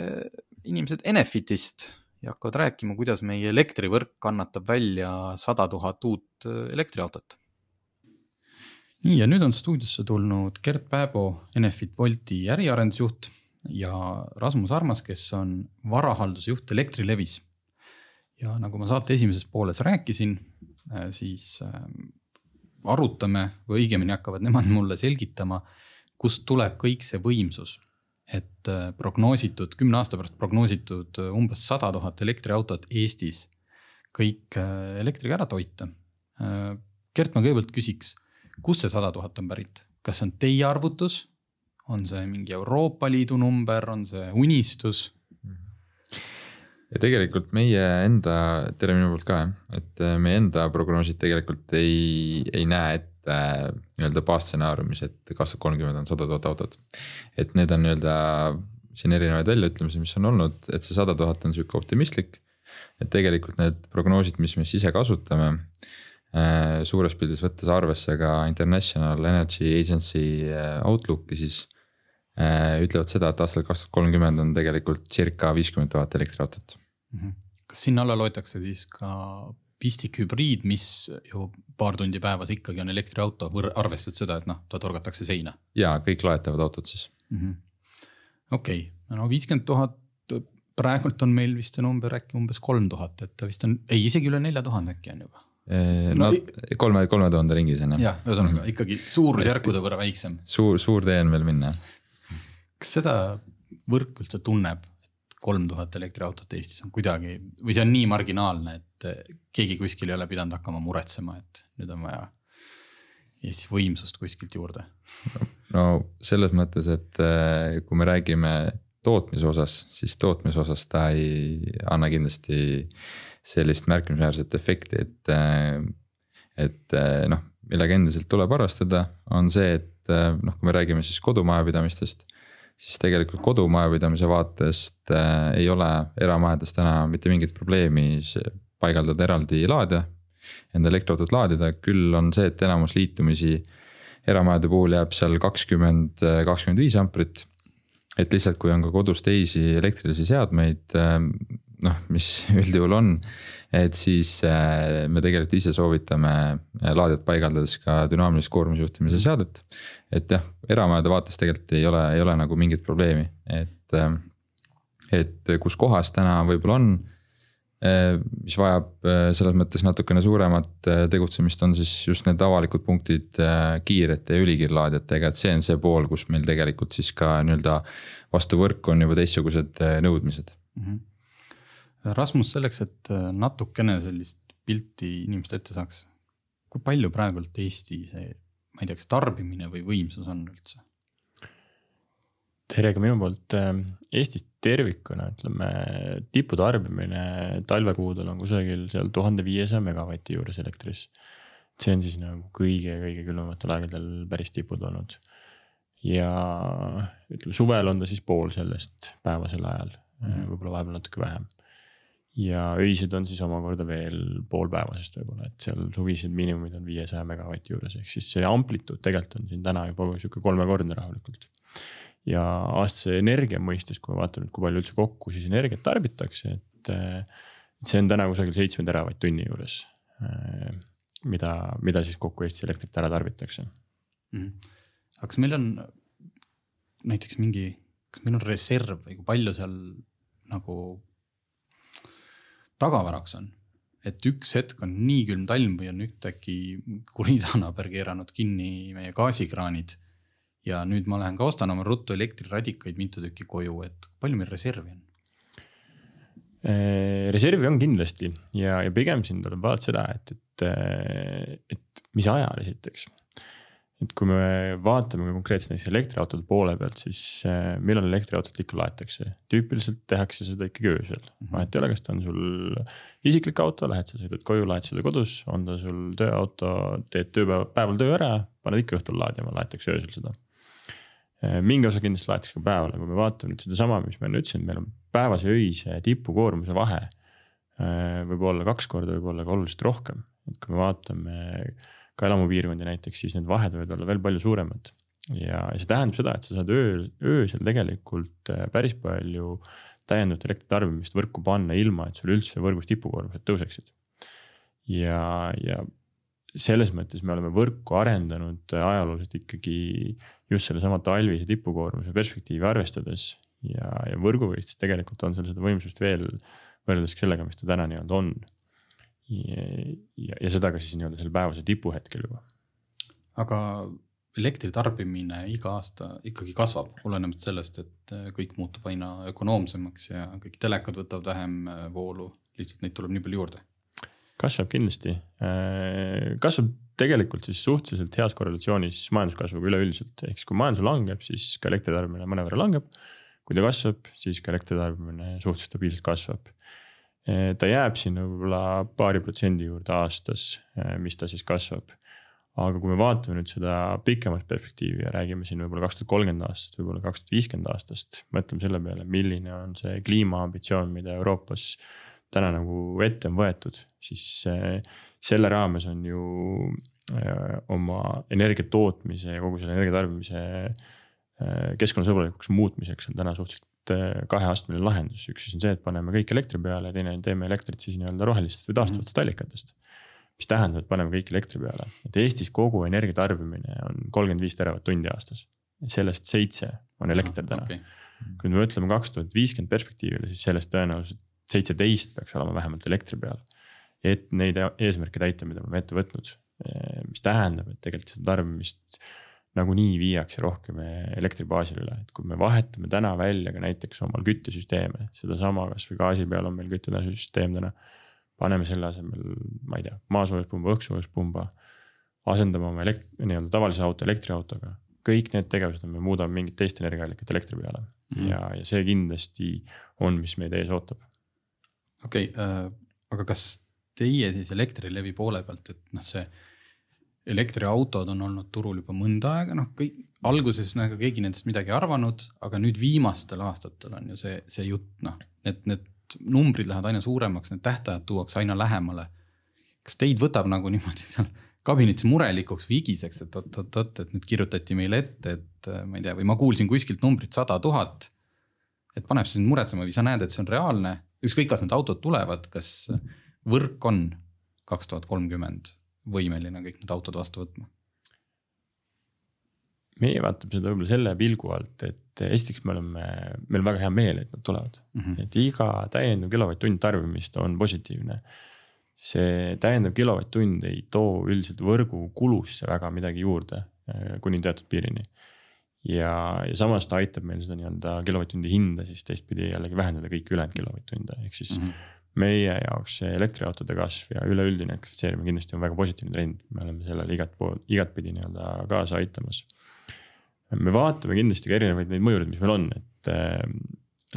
inimesed Enefitist. Ja hakkavad rääkima, kuidas meie elektrivõrk kannatab välja sada tuhat uut äh, elektriautot. Nii ja nüüd on stuudiosse tulnud Gert Pääbo, Enefit Bolti äriarendusjuht ja Rasmus Armas, kes on varahaldusjuht Elektrilevis. ja nagu ma saate esimeses pooles rääkisin, äh, siis äh, arutame või õigemini hakkavad nemad mulle selgitama, kust tuleb kõik see võimsus. et äh, prognoositud, kümne aasta pärast prognoositud umbes sada tuhat elektriautot Eestis kõik elektriga ära toita. Gert, ma kõigepealt küsiks kust see sada tuhat on pärit, kas see on teie arvutus, on see mingi Euroopa Liidu number, on see unistus? ja tegelikult meie enda, tere minu poolt ka jah, et äh, meie enda prognoosid tegelikult ei, ei näe ette äh, nii-öelda baasstsenaariumis, et kaks tuhat kolmkümmend on sada tuhat autot. et need on nii-öelda siin erinevaid väljaütlemisi, mis on olnud, et see sada tuhat on sihuke optimistlik. et tegelikult need prognoosid, mis me siis ise kasutame Äh, suures pildis võttes arvesse ka International Energy Agency Outlooki, siis ütlevad seda, et aastal kaks tuhat kolmkümmend on tegelikult circa viiskümmend tuhat elektriautot. -hmm. kas sinna alla loetakse siis ka pistikhübriid, mis ju paar tundi päevas ikkagi on elektriauto, arvestades seda, et noh, ta torgatakse seina? ja kõik loetavad autod siis -hmm.. okei no viiskümmend tuhat, praegult on meil vist see number äkki umbes kolm tuhat, et ta vist on, ei isegi üle nelja tuhande äkki on juba no, no kolme, kolme tuhande ringis on ju. jah, ühesõnaga ikkagi suurusjärkude võrra väiksem. suur, suur tee on veel minna. Kas seda võrk üldse tunneb, et kolm tuhat elektriautot Eestis on kuidagi või see on nii marginaalne, et keegi kuskil ei ole pidanud hakkama muretsema, et nüüd on vaja Eestis võimsust kuskilt juurde? no selles mõttes, et eh, kui me räägime tootmise osas, siis tootmise osas ta ei anna kindlasti sellist märkimisväärset efekti, et. et noh, millega endiselt tuleb arvestada, on see, et noh, kui me räägime siis kodumajapidamistest. Siis tegelikult kodumajapidamise vaatest äh, ei ole eramajades täna mitte mingit probleemi paigaldada eraldi laadija. Enda elektriautot laadida, küll on see, et enamus liitumisi eramajade puhul jääb seal kakskümmend, kakskümmend viis amprit et lihtsalt, kui on ka kodus teisi elektrilisi seadmeid, ähm, noh, mis (laughs) üldjuhul on. et siis äh, me tegelikult ise soovitame äh, laadijat paigaldades ka dünaamilist koormusjuhtimise seadet. et jah, eramajade vaates tegelikult ei ole, ei ole nagu mingit probleemi, et, ähm, et kus kohas täna võib-olla on Äh, mis vajab äh, selles mõttes natukene suuremat äh, tegutsemist, on siis just need avalikud punktid kiirete ja ülikiirlaadijatega, et see on see pool, kus meil tegelikult siis ka nii-öelda vastu võrku on juba teistsugused nõudmised mm. -hmm. Rasmus, selleks, et natukene sellist pilti inimesed ette saaks, kui palju praegult Eesti see, ma ei tea, kas tarbimine või võimsus on üldse? tere ka minu poolt. Ähm, Eestis tervikuna ütleme tiputarbimine talvekuudel on kusagil seal tuhande viiesaja megavati juures elektris. see on siis nagu kõige-kõige külmematel aegadel päris tipud olnud. ja ütleme suvel on ta siis pool sellest päevasel ajal mm võib-olla vahepeal natuke vähem. Ja öised on siis omakorda veel poolpäevasest võib-olla, et seal suvised miinimumid on viiesaja megavati juures, ehk siis see amplituud tegelikult on siin täna juba sihuke kolmekordne rahulikult ja aastase energia mõistes, kui ma vaatan nüüd, kui palju üldse kokku siis energiat tarbitakse, et. et see on täna kusagil seitsme teravatt-tunni juures. mida, mida siis kokku Eesti elektrit ära tarbitakse mm. aga kas meil on näiteks mingi, kas meil on reserv või kui palju seal nagu tagavaraks on? et üks hetk on nii külm talv või on ühtäkki kuri idanaaber keeranud kinni meie gaasikraanid. ja nüüd ma lähen ka ostan oma ruttu elektriradikaid mitu tükki koju, et palju meil reservi on? Äh, reservi on kindlasti ja, ja pigem siin tuleb vaadata seda, et, et, et mis ajal esiteks. Et kui me vaatame konkreetselt näiteks elektriautode poole pealt, siis äh, millal elektriautot ikka laetakse, tüüpiliselt tehakse seda ikkagi öösel. Mm -hmm.. vahet ei ole, kas ta on sul isiklik auto, lähed sa sõidad koju, laed seda kodus, on ta sul tööauto, teed tööpäev, päeval töö ära, paned ikka õhtul laadima, laetakse öösel seda. Mingi osa kindlasti laetakse ka päeval, kui me vaatame nüüd sedasama, mis ma enne ütlesin, meil on päevase öise tipukoormuse vahe äh, võib olla kaks korda, võib olla ka oluliselt rohkem. et kui me vaatame ka elamupiirkondi näiteks, siis need vahed võivad olla veel palju suuremad. ja, see tähendab seda, et sa saad ööl, öösel tegelikult äh, päris palju täiendavat elektritarbimist võrku panna, ilma et sul üldse võrgus tipukoormused tõuseksid. ja, ja selles mõttes me oleme võrku arendanud ajalooliselt ikkagi just sellesama talvise tipukoormuse perspektiivi arvestades ja, ja võrguga siis tegelikult on sul seda võimsust veel võrreldes sellega, mis ta täna nii-öelda on. Ja, ja, ja seda ka siis nii-öelda sel päevasel tipuhetkel juba. aga elektri tarbimine iga aasta ikkagi kasvab, olenemata sellest, et äh, kõik muutub aina ökonoomsemaks ja kõik telekad võtavad vähem äh, voolu, lihtsalt neid tuleb nii palju juurde. kasvab kindlasti, äh, kasvab tegelikult siis suhteliselt heas korrelatsioonis majanduskasvuga üleüldiselt, ehk siis kui majandus langeb, siis ka elektritarbimine mõnevõrra langeb kui ta kasvab, siis ka elektritarbimine suhteliselt stabiilselt kasvab. Ta jääb sinna võib-olla paari protsendi juurde aastas, mis ta siis kasvab. aga kui me vaatame nüüd seda pikemat perspektiivi ja räägime siin võib-olla kaks tuhat kolmkümmend aastast, võib-olla kaks tuhat viiskümmend aastast, mõtleme selle peale, milline on see kliimaambitsioon, mida Euroopas täna nagu ette on võetud, siis selle raames on ju oma energia tootmise ja kogu selle energia tarbimise keskkonnasõbralikuks muutmiseks on täna suhteliselt äh, kaheastmeline lahendus, üks siis on see, et paneme kõik elektri peale ja teine teeme elektrit siis nii-öelda rohelistest või taastuvatest mhm. allikatest. mis tähendab, et paneme kõik elektri peale, et Eestis kogu energia tarbimine on kolmkümmend viis teravatt-tundi aastas. sellest seitse on elekter täna okay.. kui me mõtleme kaks tuhat viiskümmend perspektiivile, siis sellest tõenäoliselt seitseteist peaks olema vähemalt elektri peal. et neid eesmärke täita, mida me oleme ette võtnud, mis tähendab, et tegelikult seda tarbimist nagunii viiakse rohkem elektri baasil üle, et kui me vahetame täna välja ka näiteks omal küttesüsteeme, sedasama kasvõi gaasi peal on meil küttesüsteem täna. paneme selle asemel, ma ei tea, maasoojuspumba, õhksoojuspumba, asendame oma elekt-, nii-öelda tavalise auto elektriautoga. kõik need tegevused me muudame mingit teist energiaallikat elektri peale mm. ja, ja see kindlasti on, mis meid ees ootab. okei okay, äh,, aga kas teie siis Elektrilevi poole pealt, et noh, see elektriautod on olnud turul juba mõnda aega, noh kõik, alguses nagu keegi nendest midagi arvanud, aga nüüd viimastel aastatel on ju see, see jutt, noh, need, need numbrid lähevad aina suuremaks, need tähtajad tuuakse aina lähemale. kas teid võtab nagu niimoodi seal kabinetis murelikuks või higiseks, et oot-oot-oot, et nüüd kirjutati meile ette, et ma ei tea, või ma kuulsin kuskilt numbrit sada tuhat. et paneb sind muretsema või sa näed, et see on reaalne, ükskõik, kas need autod tulevad, kas võrk on kaks tuhat kolmkümmend võimeline kõik need autod vastu võtma? meie vaatame seda võib-olla selle pilgu alt, et esiteks me oleme, meil on väga hea meel, et nad tulevad mm. -hmm. et iga täiendav kilovatt-tund tarbimist on positiivne. see täiendav kilovatt-tund ei too üldiselt võrgu kulusse väga midagi juurde äh, kuni teatud piirini. ja, ja samas ta aitab meil seda nii-öelda kilovatt-tundi hinda siis teistpidi jällegi vähendada kõiki ülejäänud kilovatt-tunde, ehk siis mm. -hmm meie jaoks see elektriautode kasv ja üleüldine elektrifitseerimine kindlasti on väga positiivne trend, me oleme sellele igat pool, igatpidi nii-öelda kaasa aitamas. me vaatame kindlasti ka erinevaid neid mõjureid, mis meil on, et äh,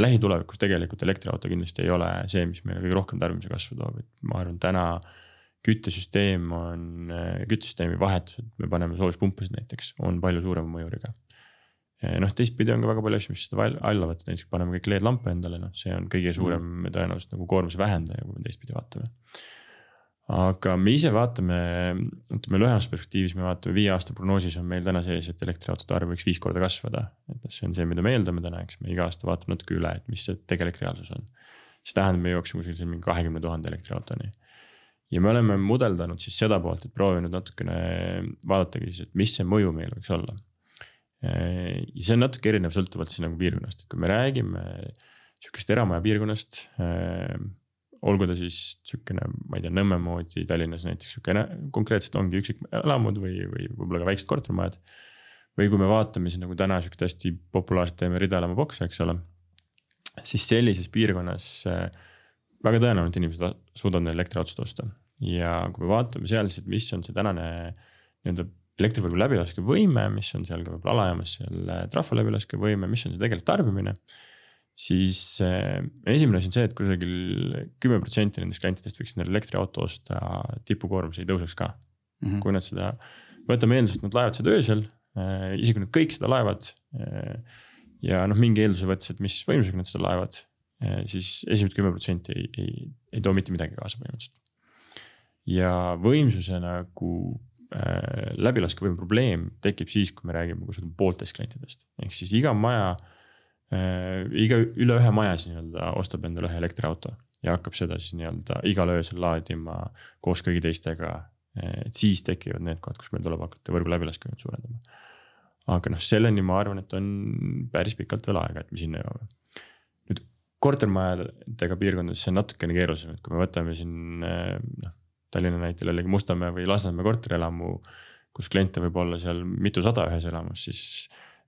lähitulevikus tegelikult elektriauto kindlasti ei ole see, mis meile kõige rohkem tarbimise kasvu toob, et ma arvan, täna küttesüsteem on, äh, küttesüsteemi vahetused, me paneme soojuspumpasid näiteks, on palju suurema mõjuriga noh, teistpidi on ka väga palju asju, mis seda allavad, näiteks paneme kõik LED-lampe endale, noh, see on kõige suurem mm. tõenäoliselt nagu koormuse vähendaja, kui me teistpidi vaatame. aga me ise vaatame, ütleme lühemas perspektiivis, me vaatame viie aasta prognoosis on meil täna sees, et elektriautode arv võiks viis korda kasvada. et noh, see on see, mida me eeldame täna, eks me iga aasta vaatame natuke üle, et mis see tegelik reaalsus on. see tähendab, me jookseme kuskil siin mingi kahekümne tuhande elektriautoni ja me oleme mudeldanud siis seda poolt, et proovinud natukene vaadatagi siis, et mis see mõju meil võiks olla. Ja see on natuke erinev sõltuvalt siis nagu piirkonnast, et kui me räägime sihukest eramaja piirkonnast olgu ta siis sihukene, ma ei tea, Nõmme moodi Tallinnas näiteks sihukene konkreetselt ongi üksikelamud või, või võib-olla ka väiksed kortermajad. või kui me vaatame siis nagu täna sihukest hästi populaarset teeme ridaelamubokse, eks ole. siis sellises piirkonnas äh, väga tõenäoliselt inimesed suudavad neile elektriautost osta ja kui me vaatame seal siis, et mis on see tänane nii-öelda elektrivõrgu läbilaskevõime, mis on seal ka võib-olla alajaamas seal äh, trahva läbilaskevõime, mis on see tegelikult tarbimine siis äh, esimene asi on see, et kusagil kümme protsenti nendest klientidest võiksid endale elektriauto osta, tipukoormus ei tõuseks ka mm. -hmm. kui nad seda, võtame eelduseks, et nad laevad seda öösel äh,, isegi kui nad kõik seda laevad ja noh, mingi eelduse võttes, et mis võimsusega nad seda laevad siis esimesed kümme protsenti ei, ei, ei too mitte midagi kaasa põhimõtteliselt. ja võimsuse nagu läbilaskevõime probleem tekib siis, kui me räägime kusagil poolteist klientidest, ehk siis iga maja äh, Äh, iga, üle ühe maja siis nii-öelda ostab endale ühe elektriauto ja hakkab seda siis nii-öelda igal öösel laadima koos kõigi teistega. et siis tekivad need kohad, kus meil tuleb hakata võrgu läbilaskevõimet suurendama. aga noh, selleni ma arvan, et on päris pikalt veel aega, et me sinna jõuame. nüüd kortermajadega piirkondades see on natukene keerulisem, et kui me võtame siin äh, noh, Tallinna näitel jällegi Mustamäe või Lasnamäe korterelamu, kus kliente võib olla seal mitusada ühes elamus, siis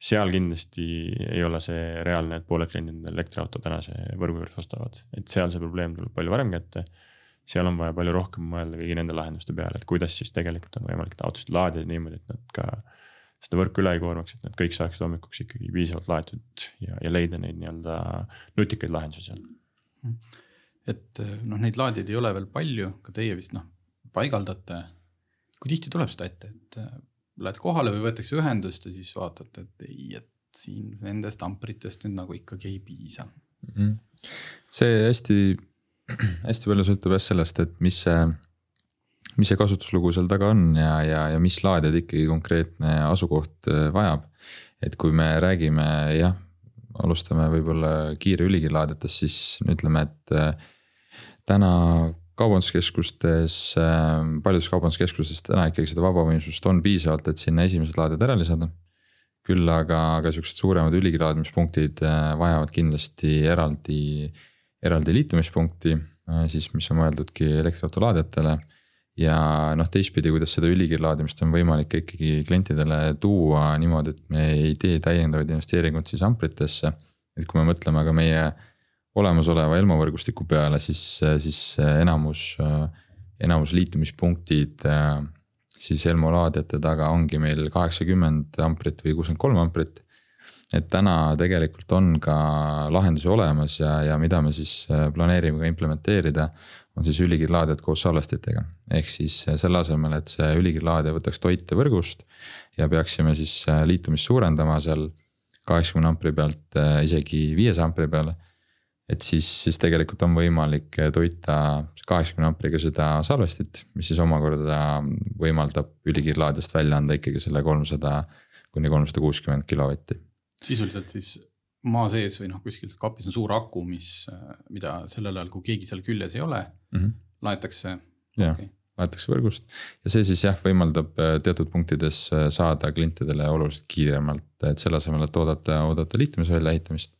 seal kindlasti ei ole see reaalne, et pooled kliendid endale elektriauto tänase võrgu juures ostavad, et seal see probleem tuleb palju varem kätte. seal on vaja palju rohkem mõelda kõigi nende lahenduste peale, et kuidas siis tegelikult on võimalik autosid laadida niimoodi, et nad ka seda võrku üle ei koormaks, et nad kõik saaksid hommikuks ikkagi piisavalt laetud ja, ja leida neid nii-öelda nutikaid lahendusi seal. et noh, neid laadijaid ei ole veel palju, ka teie vist noh, paigaldate. kui tihti tuleb seda ette, et lähed kohale või võetakse ühendust ja siis vaatad, et ei, et siin nendest ampritest nüüd nagu ikkagi ei piisa mm. -hmm. see hästi, (clears throat) hästi palju sõltub jah sellest, et mis see, mis see kasutuslugu seal taga on ja, ja, ja mis laadijad ikkagi konkreetne asukoht äh, vajab. et kui me räägime jah, alustame võib-olla kiire ülikiirlaadijatest, siis ütleme, et äh, täna kaubanduskeskustes, ähm, paljudes kaubanduskeskustes täna ikkagi seda vabavõimsust on piisavalt, et sinna esimesed laadijad ära lisada. küll aga, aga siuksed suuremad ülikiirlaadimispunktid äh, vajavad kindlasti eraldi, eraldi liitumispunkti, äh, siis mis on mõeldudki elektriauto laadijatele. ja noh, teistpidi, kuidas seda ülikiirlaadimist on võimalik ikkagi klientidele tuua niimoodi, et me ei tee täiendavaid investeeringuid siis ampritesse. et kui me mõtleme ka meie olemasoleva Elmo võrgustiku peale, siis, siis enamus, enamus liitumispunktid siis Elmo laadijate taga ongi meil kaheksakümmend amprit või kuuskümmend kolm amprit. et täna tegelikult on ka lahendusi olemas ja, ja mida me siis planeerime ka implementeerida. on siis ülikiirlaadijad koos salvestitega, ehk siis selle asemel, et see ülikiirlaadija võtaks toite võrgust. ja peaksime siis liitumist suurendama seal kaheksakümne ampri pealt isegi viiesaja ampri peale et siis, siis tegelikult on võimalik toita kaheksakümne ampriga seda salvestit, mis siis omakorda võimaldab ülikiirlaadijast välja anda ikkagi selle kolmsada kuni kolmsada kuuskümmend kilovatti. sisuliselt siis maa sees või noh, kuskil kapis on suur aku, mis, mida sellel ajal, kui keegi seal küljes ei ole mm, -hmm. laetakse. jah okay., laetakse võrgust ja see siis jah, võimaldab äh, teatud punktides äh, saada klientidele oluliselt kiiremalt, et selle asemel, et oodata, oodata liitumise väljaehitamist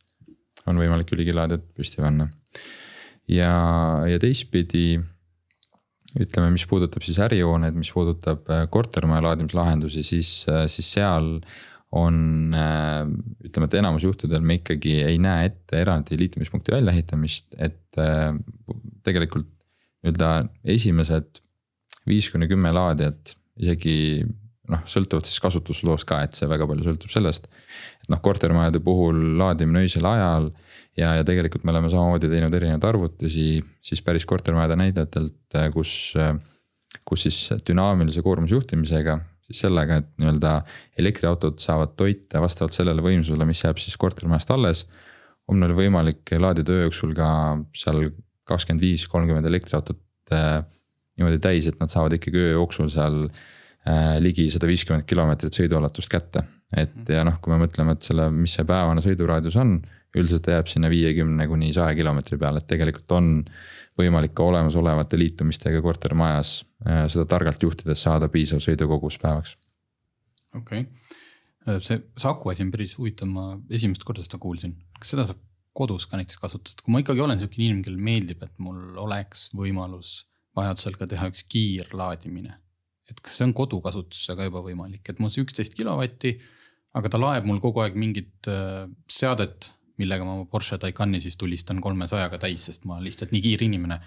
on võimalik ülikilaadjad püsti panna. ja, ja teistpidi ütleme, mis puudutab siis ärihooned, mis puudutab äh, kortermaja laadimislahendusi, siis, äh, siis seal on äh, ütleme, et enamus juhtudel me ikkagi ei näe ette eraldi liitumispunkti väljaehitamist, et tegelikult nii-öelda esimesed viis kuni kümme laadijat isegi noh, sõltuvalt siis kasutusloost ka, et see väga palju sõltub sellest. et noh, kortermajade puhul laadimine öisel ajal ja, ja tegelikult me oleme samamoodi teinud erinevaid arvutusi siis päris kortermajade näidetelt, kus, kus siis dünaamilise koormusjuhtimisega siis sellega, et nii-öelda elektriautod saavad toita vastavalt sellele võimsusele, mis jääb siis kortermajast alles. on meil võimalik laadida öö jooksul ka seal kakskümmend viis, kolmkümmend elektriautot äh, niimoodi täis, et nad saavad ikkagi öö jooksul seal ligi sada viiskümmend kilomeetrit sõiduulatust kätte. et ja noh, kui me mõtleme, et selle, mis see päevane sõiduraadius on, üldiselt jääb sinna viiekümne kuni saja kilomeetri peale, et tegelikult on võimalik ka olemasolevate liitumistega kortermajas äh, seda targalt juhtides saada piisav sõidukogus päevaks. okei okay., see Saku asi on päris huvitav, ma esimest korda seda kuulsin, kas seda saab kodus ka näiteks kasutada, kui ma ikkagi olen sihuke inimene, kellele meeldib, et mul oleks võimalus vajadusel ka teha üks kiirlaadimine. Et kas see on kodukasutusse ka juba võimalik, et mul see üksteist kilovatti, aga ta laeb mul kogu aeg mingit äh, seadet, millega ma Porsche Taycani siis tulistan kolmesajaga täis, sest ma lihtsalt nii kiire inimene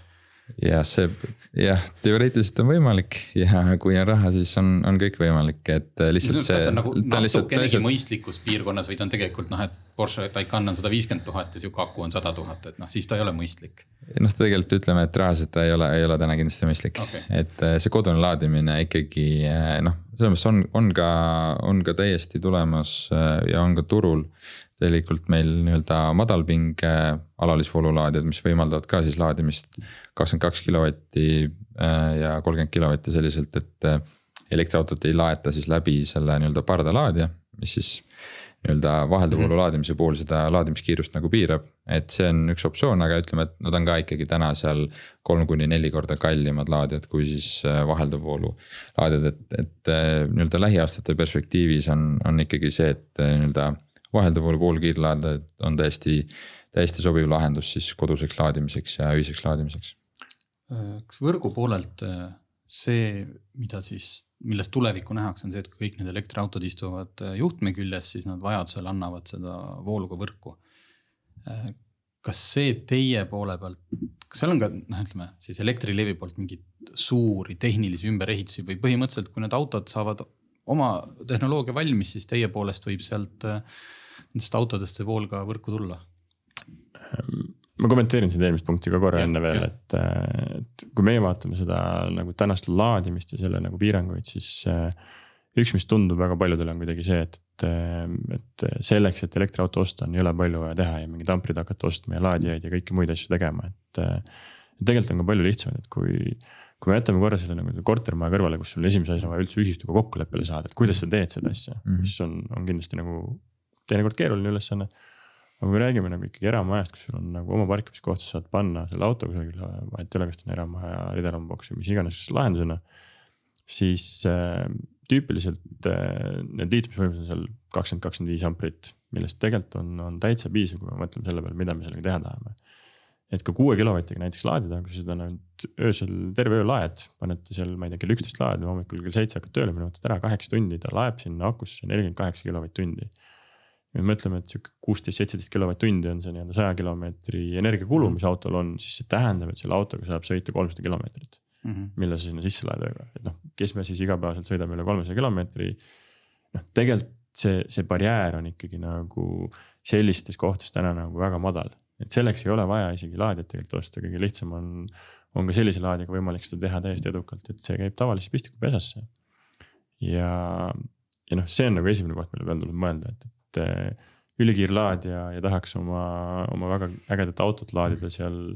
jah, see jah, teoreetiliselt on võimalik ja kui on raha, siis on, on kõik võimalik, et äh, lihtsalt see. nagu natukenegi lihtsalt... mõistlikus piirkonnas või ta on tegelikult noh, et Porsche Taycan on sada viiskümmend tuhat ja sihuke aku on sada tuhat, et noh, siis ta ei ole mõistlik. noh, tegelikult ütleme, et reaalselt ta ei ole, ei ole täna kindlasti mõistlik okay., et äh, see kodune laadimine ikkagi äh, noh, selles mõttes on, on ka, on ka täiesti tulemas ja on ka turul tegelikult meil nii-öelda madalpinge alalisvoolulaadijad, mis võimaldavad ka siis laadimist kakskümmend kaks kilovatti äh, ja kolmkümmend kilovatti selliselt, et äh, elektriautot ei laeta siis läbi selle nii-öelda pardalaadija, mis siis nii-öelda vahelduvvoolu mhm. laadimise puhul seda laadimiskiirust nagu piirab. et see on üks optsioon, aga ütleme, et nad on ka ikkagi täna seal kolm kuni neli korda kallimad laadijad kui siis äh, vahelduvvoolu laadijad, et, et nii-öelda lähiaastate perspektiivis on, on ikkagi see, et nii-öelda vahelduvvoolu poolkiirlaadijad on täiesti, täiesti sobiv lahendus siis koduseks laadimiseks ja öiseks laadimiseks kas võrgu poolelt äh, see, mida siis, millest tulevikku nähakse, on see, et kui kõik need elektriautod istuvad äh, juhtme küljes, siis nad vajadusel annavad seda voolu ka võrku. Äh, kas see teie poole pealt, kas seal on ka noh, ütleme siis Elektrilevi poolt mingeid suuri tehnilisi ümberehitusi või põhimõtteliselt, kui need autod saavad oma tehnoloogia valmis, siis teie poolest võib sealt nendest autodest see vool ka võrku tulla? Ehm, ma kommenteerin seda eelmist punkti ka korra ja, enne veel, et, et kui meie vaatame seda nagu tänast laadimist ja selle nagu piiranguid, siis äh, üks, mis tundub väga paljudele on kuidagi see, et, et, et selleks, et elektriauto osta, on jõle palju vaja teha ja mingeid amprid hakata ostma ja laadijaid ja kõiki muid asju tegema, et. tegelikult on ka palju lihtsam, et kui, kui me jätame korra selle nagu kortermaja kõrvale, kus sul esimese asjana vaja üldse ühistuga kokkuleppele saada, et kuidas sa teed seda asja mm, -hmm. mis on, on kindlasti nagu teinekord keeruline ülesanne aga kui me räägime nagu ikkagi eramajast, kus sul on nagu oma parkimiskoht, sa saad panna selle auto kusagile, vahet ei ole, kas ta on eramaja, ridelamboks või mis iganes lahendusena. siis äh, tüüpiliselt äh, need liitumisvõimsused on seal kakskümmend, kakskümmend viis amprit, millest tegelikult on, on täitsa piisav, kui me mõtleme selle peale, mida me sellega teha tahame. et ka kuue kilovatiga näiteks laadida, kui sa seda nüüd öösel terve öö laed, panete seal, ma ei tea, kell üksteist laed ja hommikul kell seitse hakkad tööle minema, võtad ära kaheksa tundi, ta laeb sinna akusse nelikümmend kaheksa kilovatt-tundi ja mõtleme, et sihuke kuusteist, seitseteist kilovatt-tundi on see nii-öelda saja kilomeetri energiakulu, mis autol on, siis see tähendab, et selle autoga saab sõita kolmsada kilomeetrit mm. -hmm. mille sa sinna sisse laed, et noh, kes me siis igapäevaselt sõidame üle kolmesaja kilomeetri. noh, tegelikult see, see barjäär on ikkagi nagu sellistes kohtades täna nagu väga madal, et selleks ei ole vaja isegi laadijat tegelikult osta, kõige lihtsam on. on ka sellise laadiga võimalik seda teha täiesti edukalt, et see käib tavalisse pistikupesasse. ja, ja noh, see on nagu esimene koht, mille peale tuleb mõelda, et, et eh, ülikiirlaadija ja tahaks oma, oma väga ägedat autot laadida seal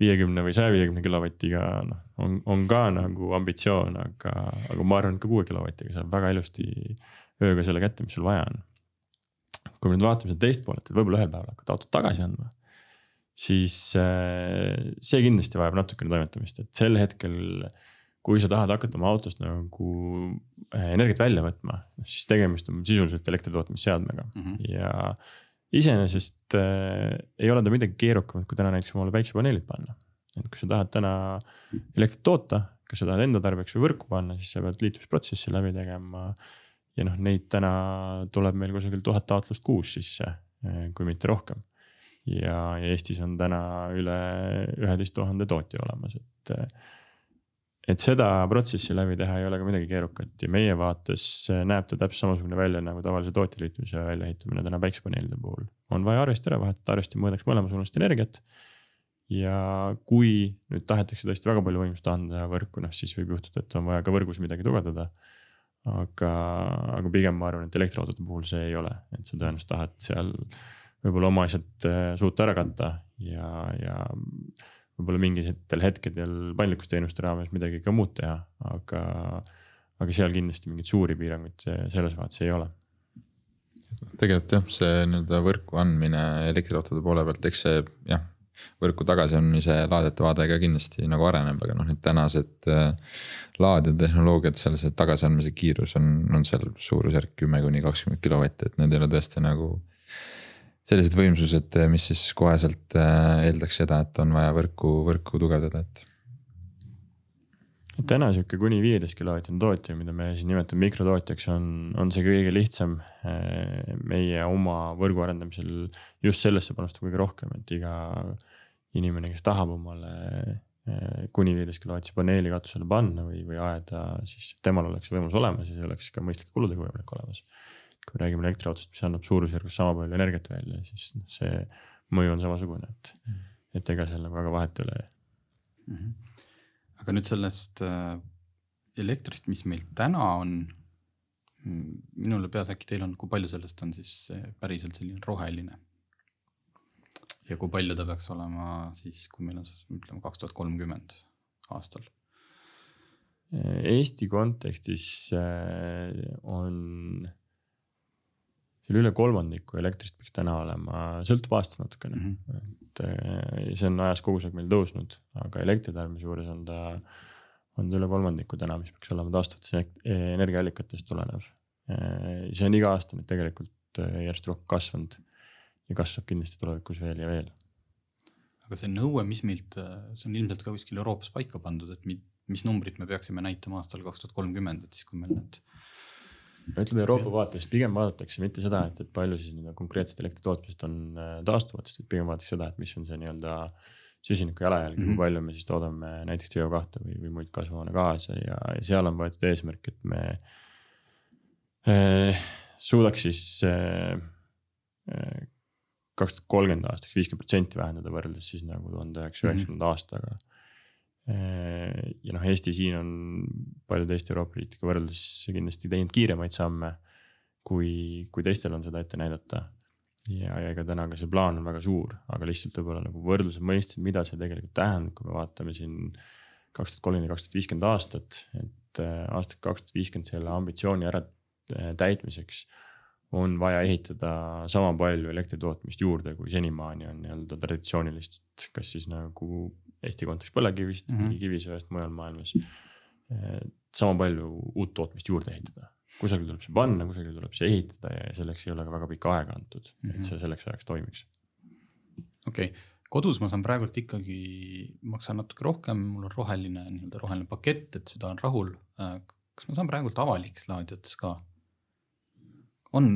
viiekümne või saja viiekümne kilovatiga, noh, on, on ka nagu ambitsioon, aga, aga ma arvan, et ka kuue kilovatiga saab väga ilusti ööga selle kätte, mis sul vaja on. kui me nüüd vaatame seda teist poolt, et võib-olla ühel päeval hakkad autot tagasi andma, siis eh, see kindlasti vajab natukene toimetamist, et sel hetkel kui sa tahad hakata oma autost nagu eh, energiat välja võtma, siis tegemist on sisuliselt elektritootmisseadmega mm -hmm. ja iseenesest äh, ei ole ta midagi keerukamat, kui täna näiteks omale päiksepaneelid panna. et kui sa tahad täna elektrit toota, kas sa tahad enda tarbeks või võrku panna, siis sa pead liitumisprotsessi läbi tegema. ja noh, neid täna tuleb meil kusagil tuhat taotlust kuus sisse, eh, kui mitte rohkem. ja, ja Eestis on täna üle üheteist tuhande tootja olemas, et et seda protsessi läbi teha ei ole ka midagi keerukat ja meie vaates näeb ta täpselt samasugune välja nagu tavalise tootjaliitmise väljaehitamine täna päiksepaneelide puhul. on vaja arvesti ära vahetada, arvesti mõõdaks mõlemasuunalist energiat. ja kui nüüd tahetakse tõesti väga palju võimsust anda võrku, noh siis võib juhtuda, et on vaja ka võrgus midagi tugevdada. aga, aga pigem ma arvan, et elektriautode puhul see ei ole, et sa tõenäoliselt tahad seal võib-olla oma asjad äh, suuta ära katta ja, ja võib-olla mingitel hetkedel paindlikkusteenuste raames midagi ka muud teha, aga, aga seal kindlasti mingeid suuri piiranguid selles vaates ei ole tegelikult jah, see nii-öelda võrku andmine elektriautode poole pealt, eks see jah, võrku tagasi andmise laadijate vaade ka kindlasti nagu areneb, aga noh, need tänased äh, laadijatehnoloogiad, seal see tagasiandmise kiirus on, on seal suurusjärk kümme kuni kakskümmend kilovatti, et need ei ole tõesti nagu. Sellised võimsused, mis siis koheselt äh, eeldaks seda, et on vaja võrku, võrku tugevdada, et täna sihuke kuni viieteist kilovatine tootja, mida me siin nimetame mikrotootjaks, on, on see kõige lihtsam eh, meie oma võrgu arendamisel just sellesse panustab kõige rohkem, et iga inimene, kes tahab omale eh, kuni viieteist kilovatise paneeli katusele panna või, või ajada, siis temal oleks võimalus olemas ja see oleks ka mõistlike kuludega võimalik olemas. Kui räägime elektriautost, mis annab suurusjärgus sama palju energiat välja, siis noh, see mõju on samasugune, et, et ega seal nagu väga vahet ei ole mm. -hmm aga nüüd sellest äh, elektrist, mis meil täna on. Mm, minule peas äkki teil on, kui palju sellest on siis päriselt selline roheline? ja kui palju ta peaks olema siis, kui meil on siis ütleme kaks tuhat kolmkümmend aastal? Eesti kontekstis äh, on seal üle kolmandiku elektrist peaks täna olema, sõltub aastast natukene mm, -hmm. et eh, see on ajas kogu aeg meil tõusnud, aga elektritarbimise juures on ta, on ta üle kolmandiku täna, mis peaks olema taastuvatest energiaallikatest tulenev. Eh, see on iga aasta nüüd tegelikult eh, järjest rohkem kasvanud ja kasvab kindlasti tulevikus veel ja veel. aga see nõue, mis meilt, see on ilmselt ka kuskil Euroopas paika pandud, et mis numbrit me peaksime näitama aastal kaks tuhat kolmkümmend, et siis kui meil need ütleme Euroopa vaates pigem vaadatakse mitte seda, et, et palju siis nii-öelda konkreetset elektri tootmisest on äh, taastuvatest, et pigem vaadatakse seda, et mis on see nii-öelda süsiniku jalajälg mm, -hmm. kui mhm. palju me siis toodame näiteks CO2 või, või muid kasvuhoonegaase ja, ja seal on võetud eesmärk, et me eh, suudaks siis äh, kaks tuhat kolmkümmend aastaks viiskümmend protsenti vähendada võrreldes siis nagu tuhande üheksasaja üheksakümnenda aastaga ja noh, Eesti siin on paljude teiste Euroopa riikidega võrreldes kindlasti teinud kiiremaid samme, kui, kui teistel on seda ette näidata. ja, ja ega täna ka see plaan on väga suur, aga lihtsalt võib-olla nagu võrdluse mõistes, mida see tegelikult tähendab, kui me vaatame siin kaks tuhat kolmkümmend, kaks tuhat viiskümmend aastat, et äh, aastat kaks tuhat viiskümmend selle ambitsiooni ära äh, täitmiseks on vaja ehitada sama palju elektritootmist juurde, kui senimaani on nii-öelda traditsioonilist, kas siis nagu Eesti kontekstis põlevkivist mm -hmm. kivisöest mujal maailmas. Sama palju uut tootmist juurde ehitada, kusagil tuleb see panna, kusagil tuleb see ehitada ja selleks ei ole ka väga pikka aega antud mm, -hmm. et mhm. see selleks ajaks toimiks. okei okay., kodus ma saan praegult ikkagi, maksan natuke rohkem, mul on roheline nii-öelda roheline pakett, et seda on rahul. kas ma saan praegult avalikes laadijates ka? on,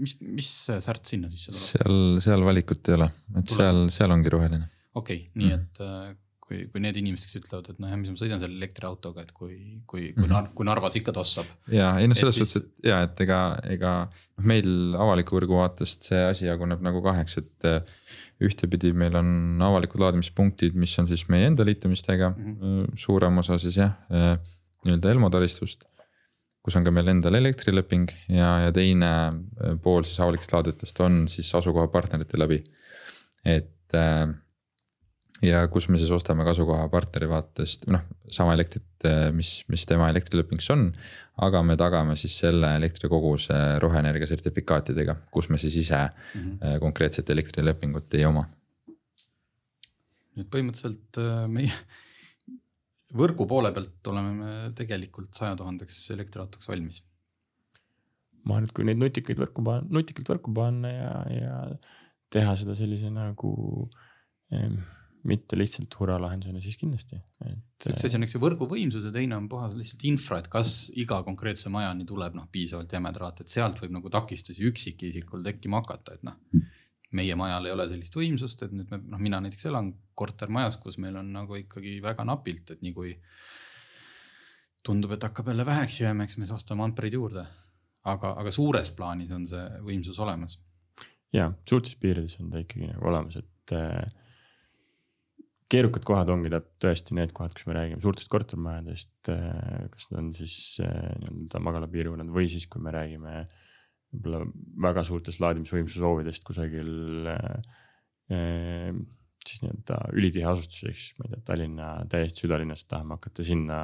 mis, mis särt sinna sisse tuleb? seal, seal valikut ei ole, et tuleb. seal, seal ongi roheline. okei okay,, nii mm -hmm. et kui, kui need inimesed, kes ütlevad, et noh, mis ma sõidan selle elektriautoga, et kui, kui, kui mm, -hmm. kui Narvas ikka tossab. ja ei noh, selles suhtes, et ja, et ega, ega noh, meil avaliku võrgu vaatest see asi jaguneb nagu kaheks, et. ühtepidi meil on avalikud laadimispunktid, mis on siis meie enda liitumistega mm, -hmm. suurem osa siis jah, nii-öelda Elmo taristust kus on ka meil endal elektrileping ja, ja teine pool siis avalikest laadijatest on siis asukohapartnerite läbi. et äh, ja kus me siis ostame kasukoha partneri vaatest, noh sama elektrit, mis, mis tema elektrilepingus on. aga me tagame siis selle elektrikoguse roheenergia sertifikaatidega, kus me siis ise mm -hmm. konkreetset elektrilepingut ei oma. nii et põhimõtteliselt äh, meie (laughs) võrgu poole pealt oleme me tegelikult saja tuhandeks elektriautoks valmis. ma arvan, et kui neid nutikaid võrku panna, nutikalt võrku panna ja, ja teha seda sellise nagu eh, mitte lihtsalt hurralahendusena, siis kindlasti, et. üks asi on, eks ju, võrguvõimsus ja teine on puhas lihtsalt infra, et kas iga konkreetse majani tuleb noh, piisavalt jäme traat, et sealt võib nagu takistusi üksikisikul tekkima hakata, et noh. meie majal ei ole sellist võimsust, et nüüd me noh, mina näiteks elan kortermajas, kus meil on nagu ikkagi väga napilt, et nii kui tundub, et hakkab jälle väheks jääma, eks me siis ostame ampereid juurde. aga, aga suures plaanis on see võimsus olemas. ja suurtes piirides on ta ikkagi nagu olemas, et äh, keerukad kohad ongi tõesti need kohad, kus me räägime suurtest kortermajadest, äh, kas need on siis äh, nii-öelda magalapiirkonnad või siis, kui me räägime võib-olla väga suurtest laadimisvõimsuse soovidest kusagil äh, siis nii-öelda ülitihe asustus, ehk siis ma ei tea, Tallinna täiesti südalinnast tahame hakata sinna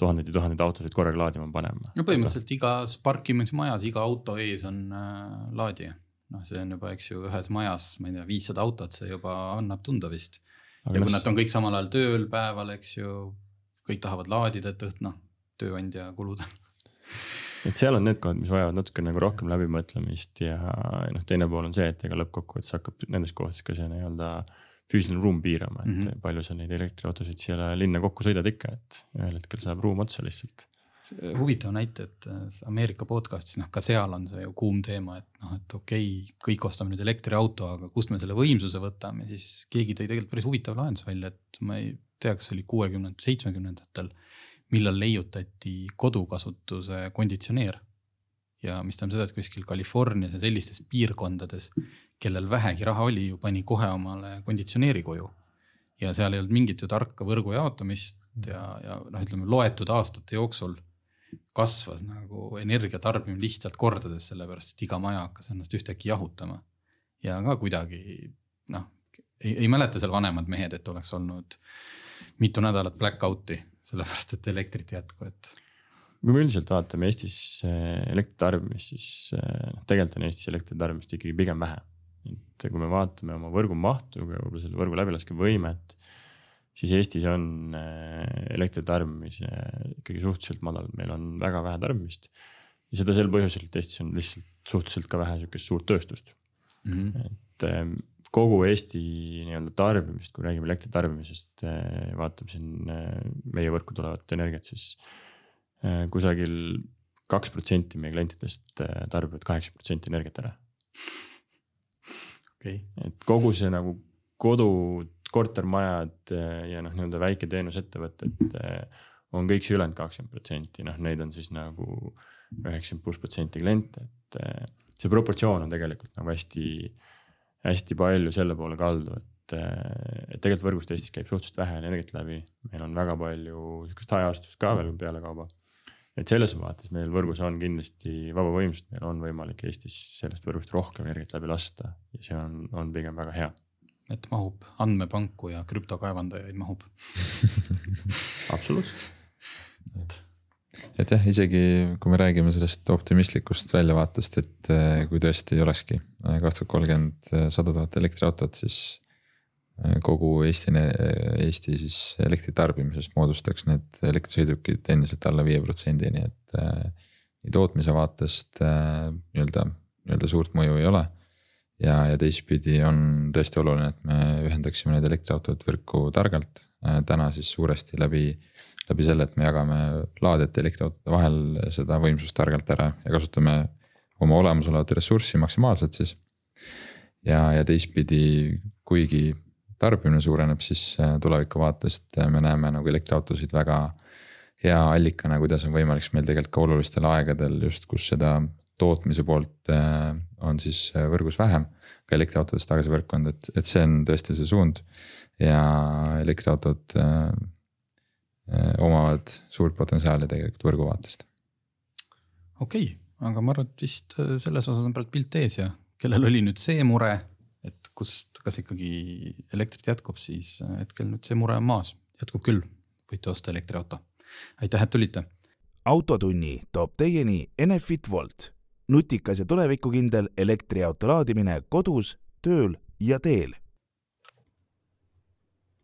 tuhandeid ja tuhandeid autosid korraga laadima panema. no põhimõtteliselt igas parkimismajas, iga auto ees on äh, laadija. noh, see on juba, eks ju, ühes majas, ma ei tea, viissada autot, see juba annab tunda vist. Ja kui nad on kõik samal ajal tööl päeval, eks ju, kõik tahavad laadida, et õht-, noh, tööandja kulud et seal on need kohad, mis vajavad natuke nagu rohkem läbimõtlemist ja noh, teine pool on see, et ega lõppkokkuvõttes hakkab nendes kohtades ka see nii-öelda füüsiline ruum piirama, et mm -hmm. palju sa neid elektriautosid siia linna kokku sõidad ikka, et ühel hetkel saab ruum otsa lihtsalt. Huvitav näite, et äh, Ameerika podcast'is, noh ka seal on see ju kuum teema, et noh, et okei okay,, kõik ostame nüüd elektriauto, aga kust me selle võimsuse võtame, siis keegi tõi tegelikult päris huvitava lahenduse välja, et ma ei tea, kas see oli kuuekümnendatel, seitsmekümnendatel millal leiutati kodukasutuse konditsioneer. ja mis tähendab seda, et kuskil Californias ja sellistes piirkondades, kellel vähegi raha oli, ju pani kohe omale konditsioneeri koju. ja seal ei olnud mingit ju tarka võrgu jaotamist ja, ja noh, ütleme loetud aastate jooksul kasvas nagu energia tarbimine lihtsalt kordades, sellepärast et iga maja hakkas ennast ühtäkki jahutama. ja ka kuidagi noh, ei, ei mäleta seal vanemad mehed, et oleks olnud mitu nädalat black out'i sellepärast et elektrit ei jätku, et. kui me üldiselt vaatame Eestis eh, elektri tarbimist, siis eh, noh, tegelikult on Eestis elektri tarbimist ikkagi pigem vähe. et kui me vaatame oma võrgu mahtu võib-olla selle võrgu läbilaskevõimet, siis Eestis on eh, elektri tarbimise ikkagi suhteliselt madal, meil on väga vähe tarbimist. ja seda sel põhjusel, et Eestis on lihtsalt suhteliselt ka vähe sihukest suurt tööstust mm. -hmm. et kogu Eesti nii-öelda tarbimist, kui räägime elektri tarbimisest, eh, vaatame siin eh, meie võrku tulevat energiat, siis kusagil kaks protsenti meie klientidest tarbivad kaheksa protsenti energiat ära. okei okay.. et kogu see nagu kodud, kortermajad ja noh, nii-öelda väiketeenusettevõtted on kõik see ülejäänud kakskümmend protsenti, noh, neid on siis nagu üheksakümmend pluss protsenti kliente, et see proportsioon on tegelikult nagu hästi hästi palju selle poole kaldu, et, et tegelikult võrgust Eestis käib suhteliselt vähe energiat läbi, meil on väga palju sihukest hajaastust ka veel pealekauba. et selles vaates meil võrgus on kindlasti vaba võimsust, meil on võimalik Eestis sellest võrgust rohkem energiat läbi lasta ja see on, on pigem väga hea et mahub andmepanku ja krüptokaevandajaid mahub (laughs) absoluutselt. et et jah, isegi kui me räägime sellest optimistlikust väljavaatest, et eh, kui tõesti olekski eh, kaks tuhat kolmkümmend eh, sada tuhat elektriautot, siis kogu Eesti, Eesti siis elektritarbimisest moodustaks need elektrisõidukid endiselt alla viie protsendi, nii et nii tootmise vaatest nii-öelda, nii-öelda suurt mõju ei ole. Ja, ja teistpidi on tõesti oluline, et me ühendaksime need elektriautod võrku targalt, täna siis suuresti läbi läbi selle, et me jagame laadijate elektriautode vahel seda võimsust targalt ära ja kasutame oma olemasolevat ressurssi maksimaalselt siis. ja, ja teistpidi, kuigi tarbimine suureneb, siis äh, tuleviku vaatest äh, me näeme nagu elektriautosid väga hea allikana, kuidas on võimalik meil tegelikult ka olulistel aegadel just, kus seda tootmise poolt äh, on siis võrgus vähem. ka elektriautodest tagasi võrku on, et, et see on tõesti see suund ja elektriautod Äh, omavad suurt potentsiaali tegelikult võrgu vaatest. okei okay,, aga ma arvan, et vist äh, selles osas on praegu pilt ees ja kellel oli nüüd see mure, et kust, kas ikkagi elektrit jätkub, siis äh, hetkel nüüd see mure on maas, jätkub küll, võite osta elektriauto. aitäh, et tulite. autotunni toob teieni Enefit Volt, nutikas ja tulevikukindel elektriauto laadimine kodus, tööl ja teel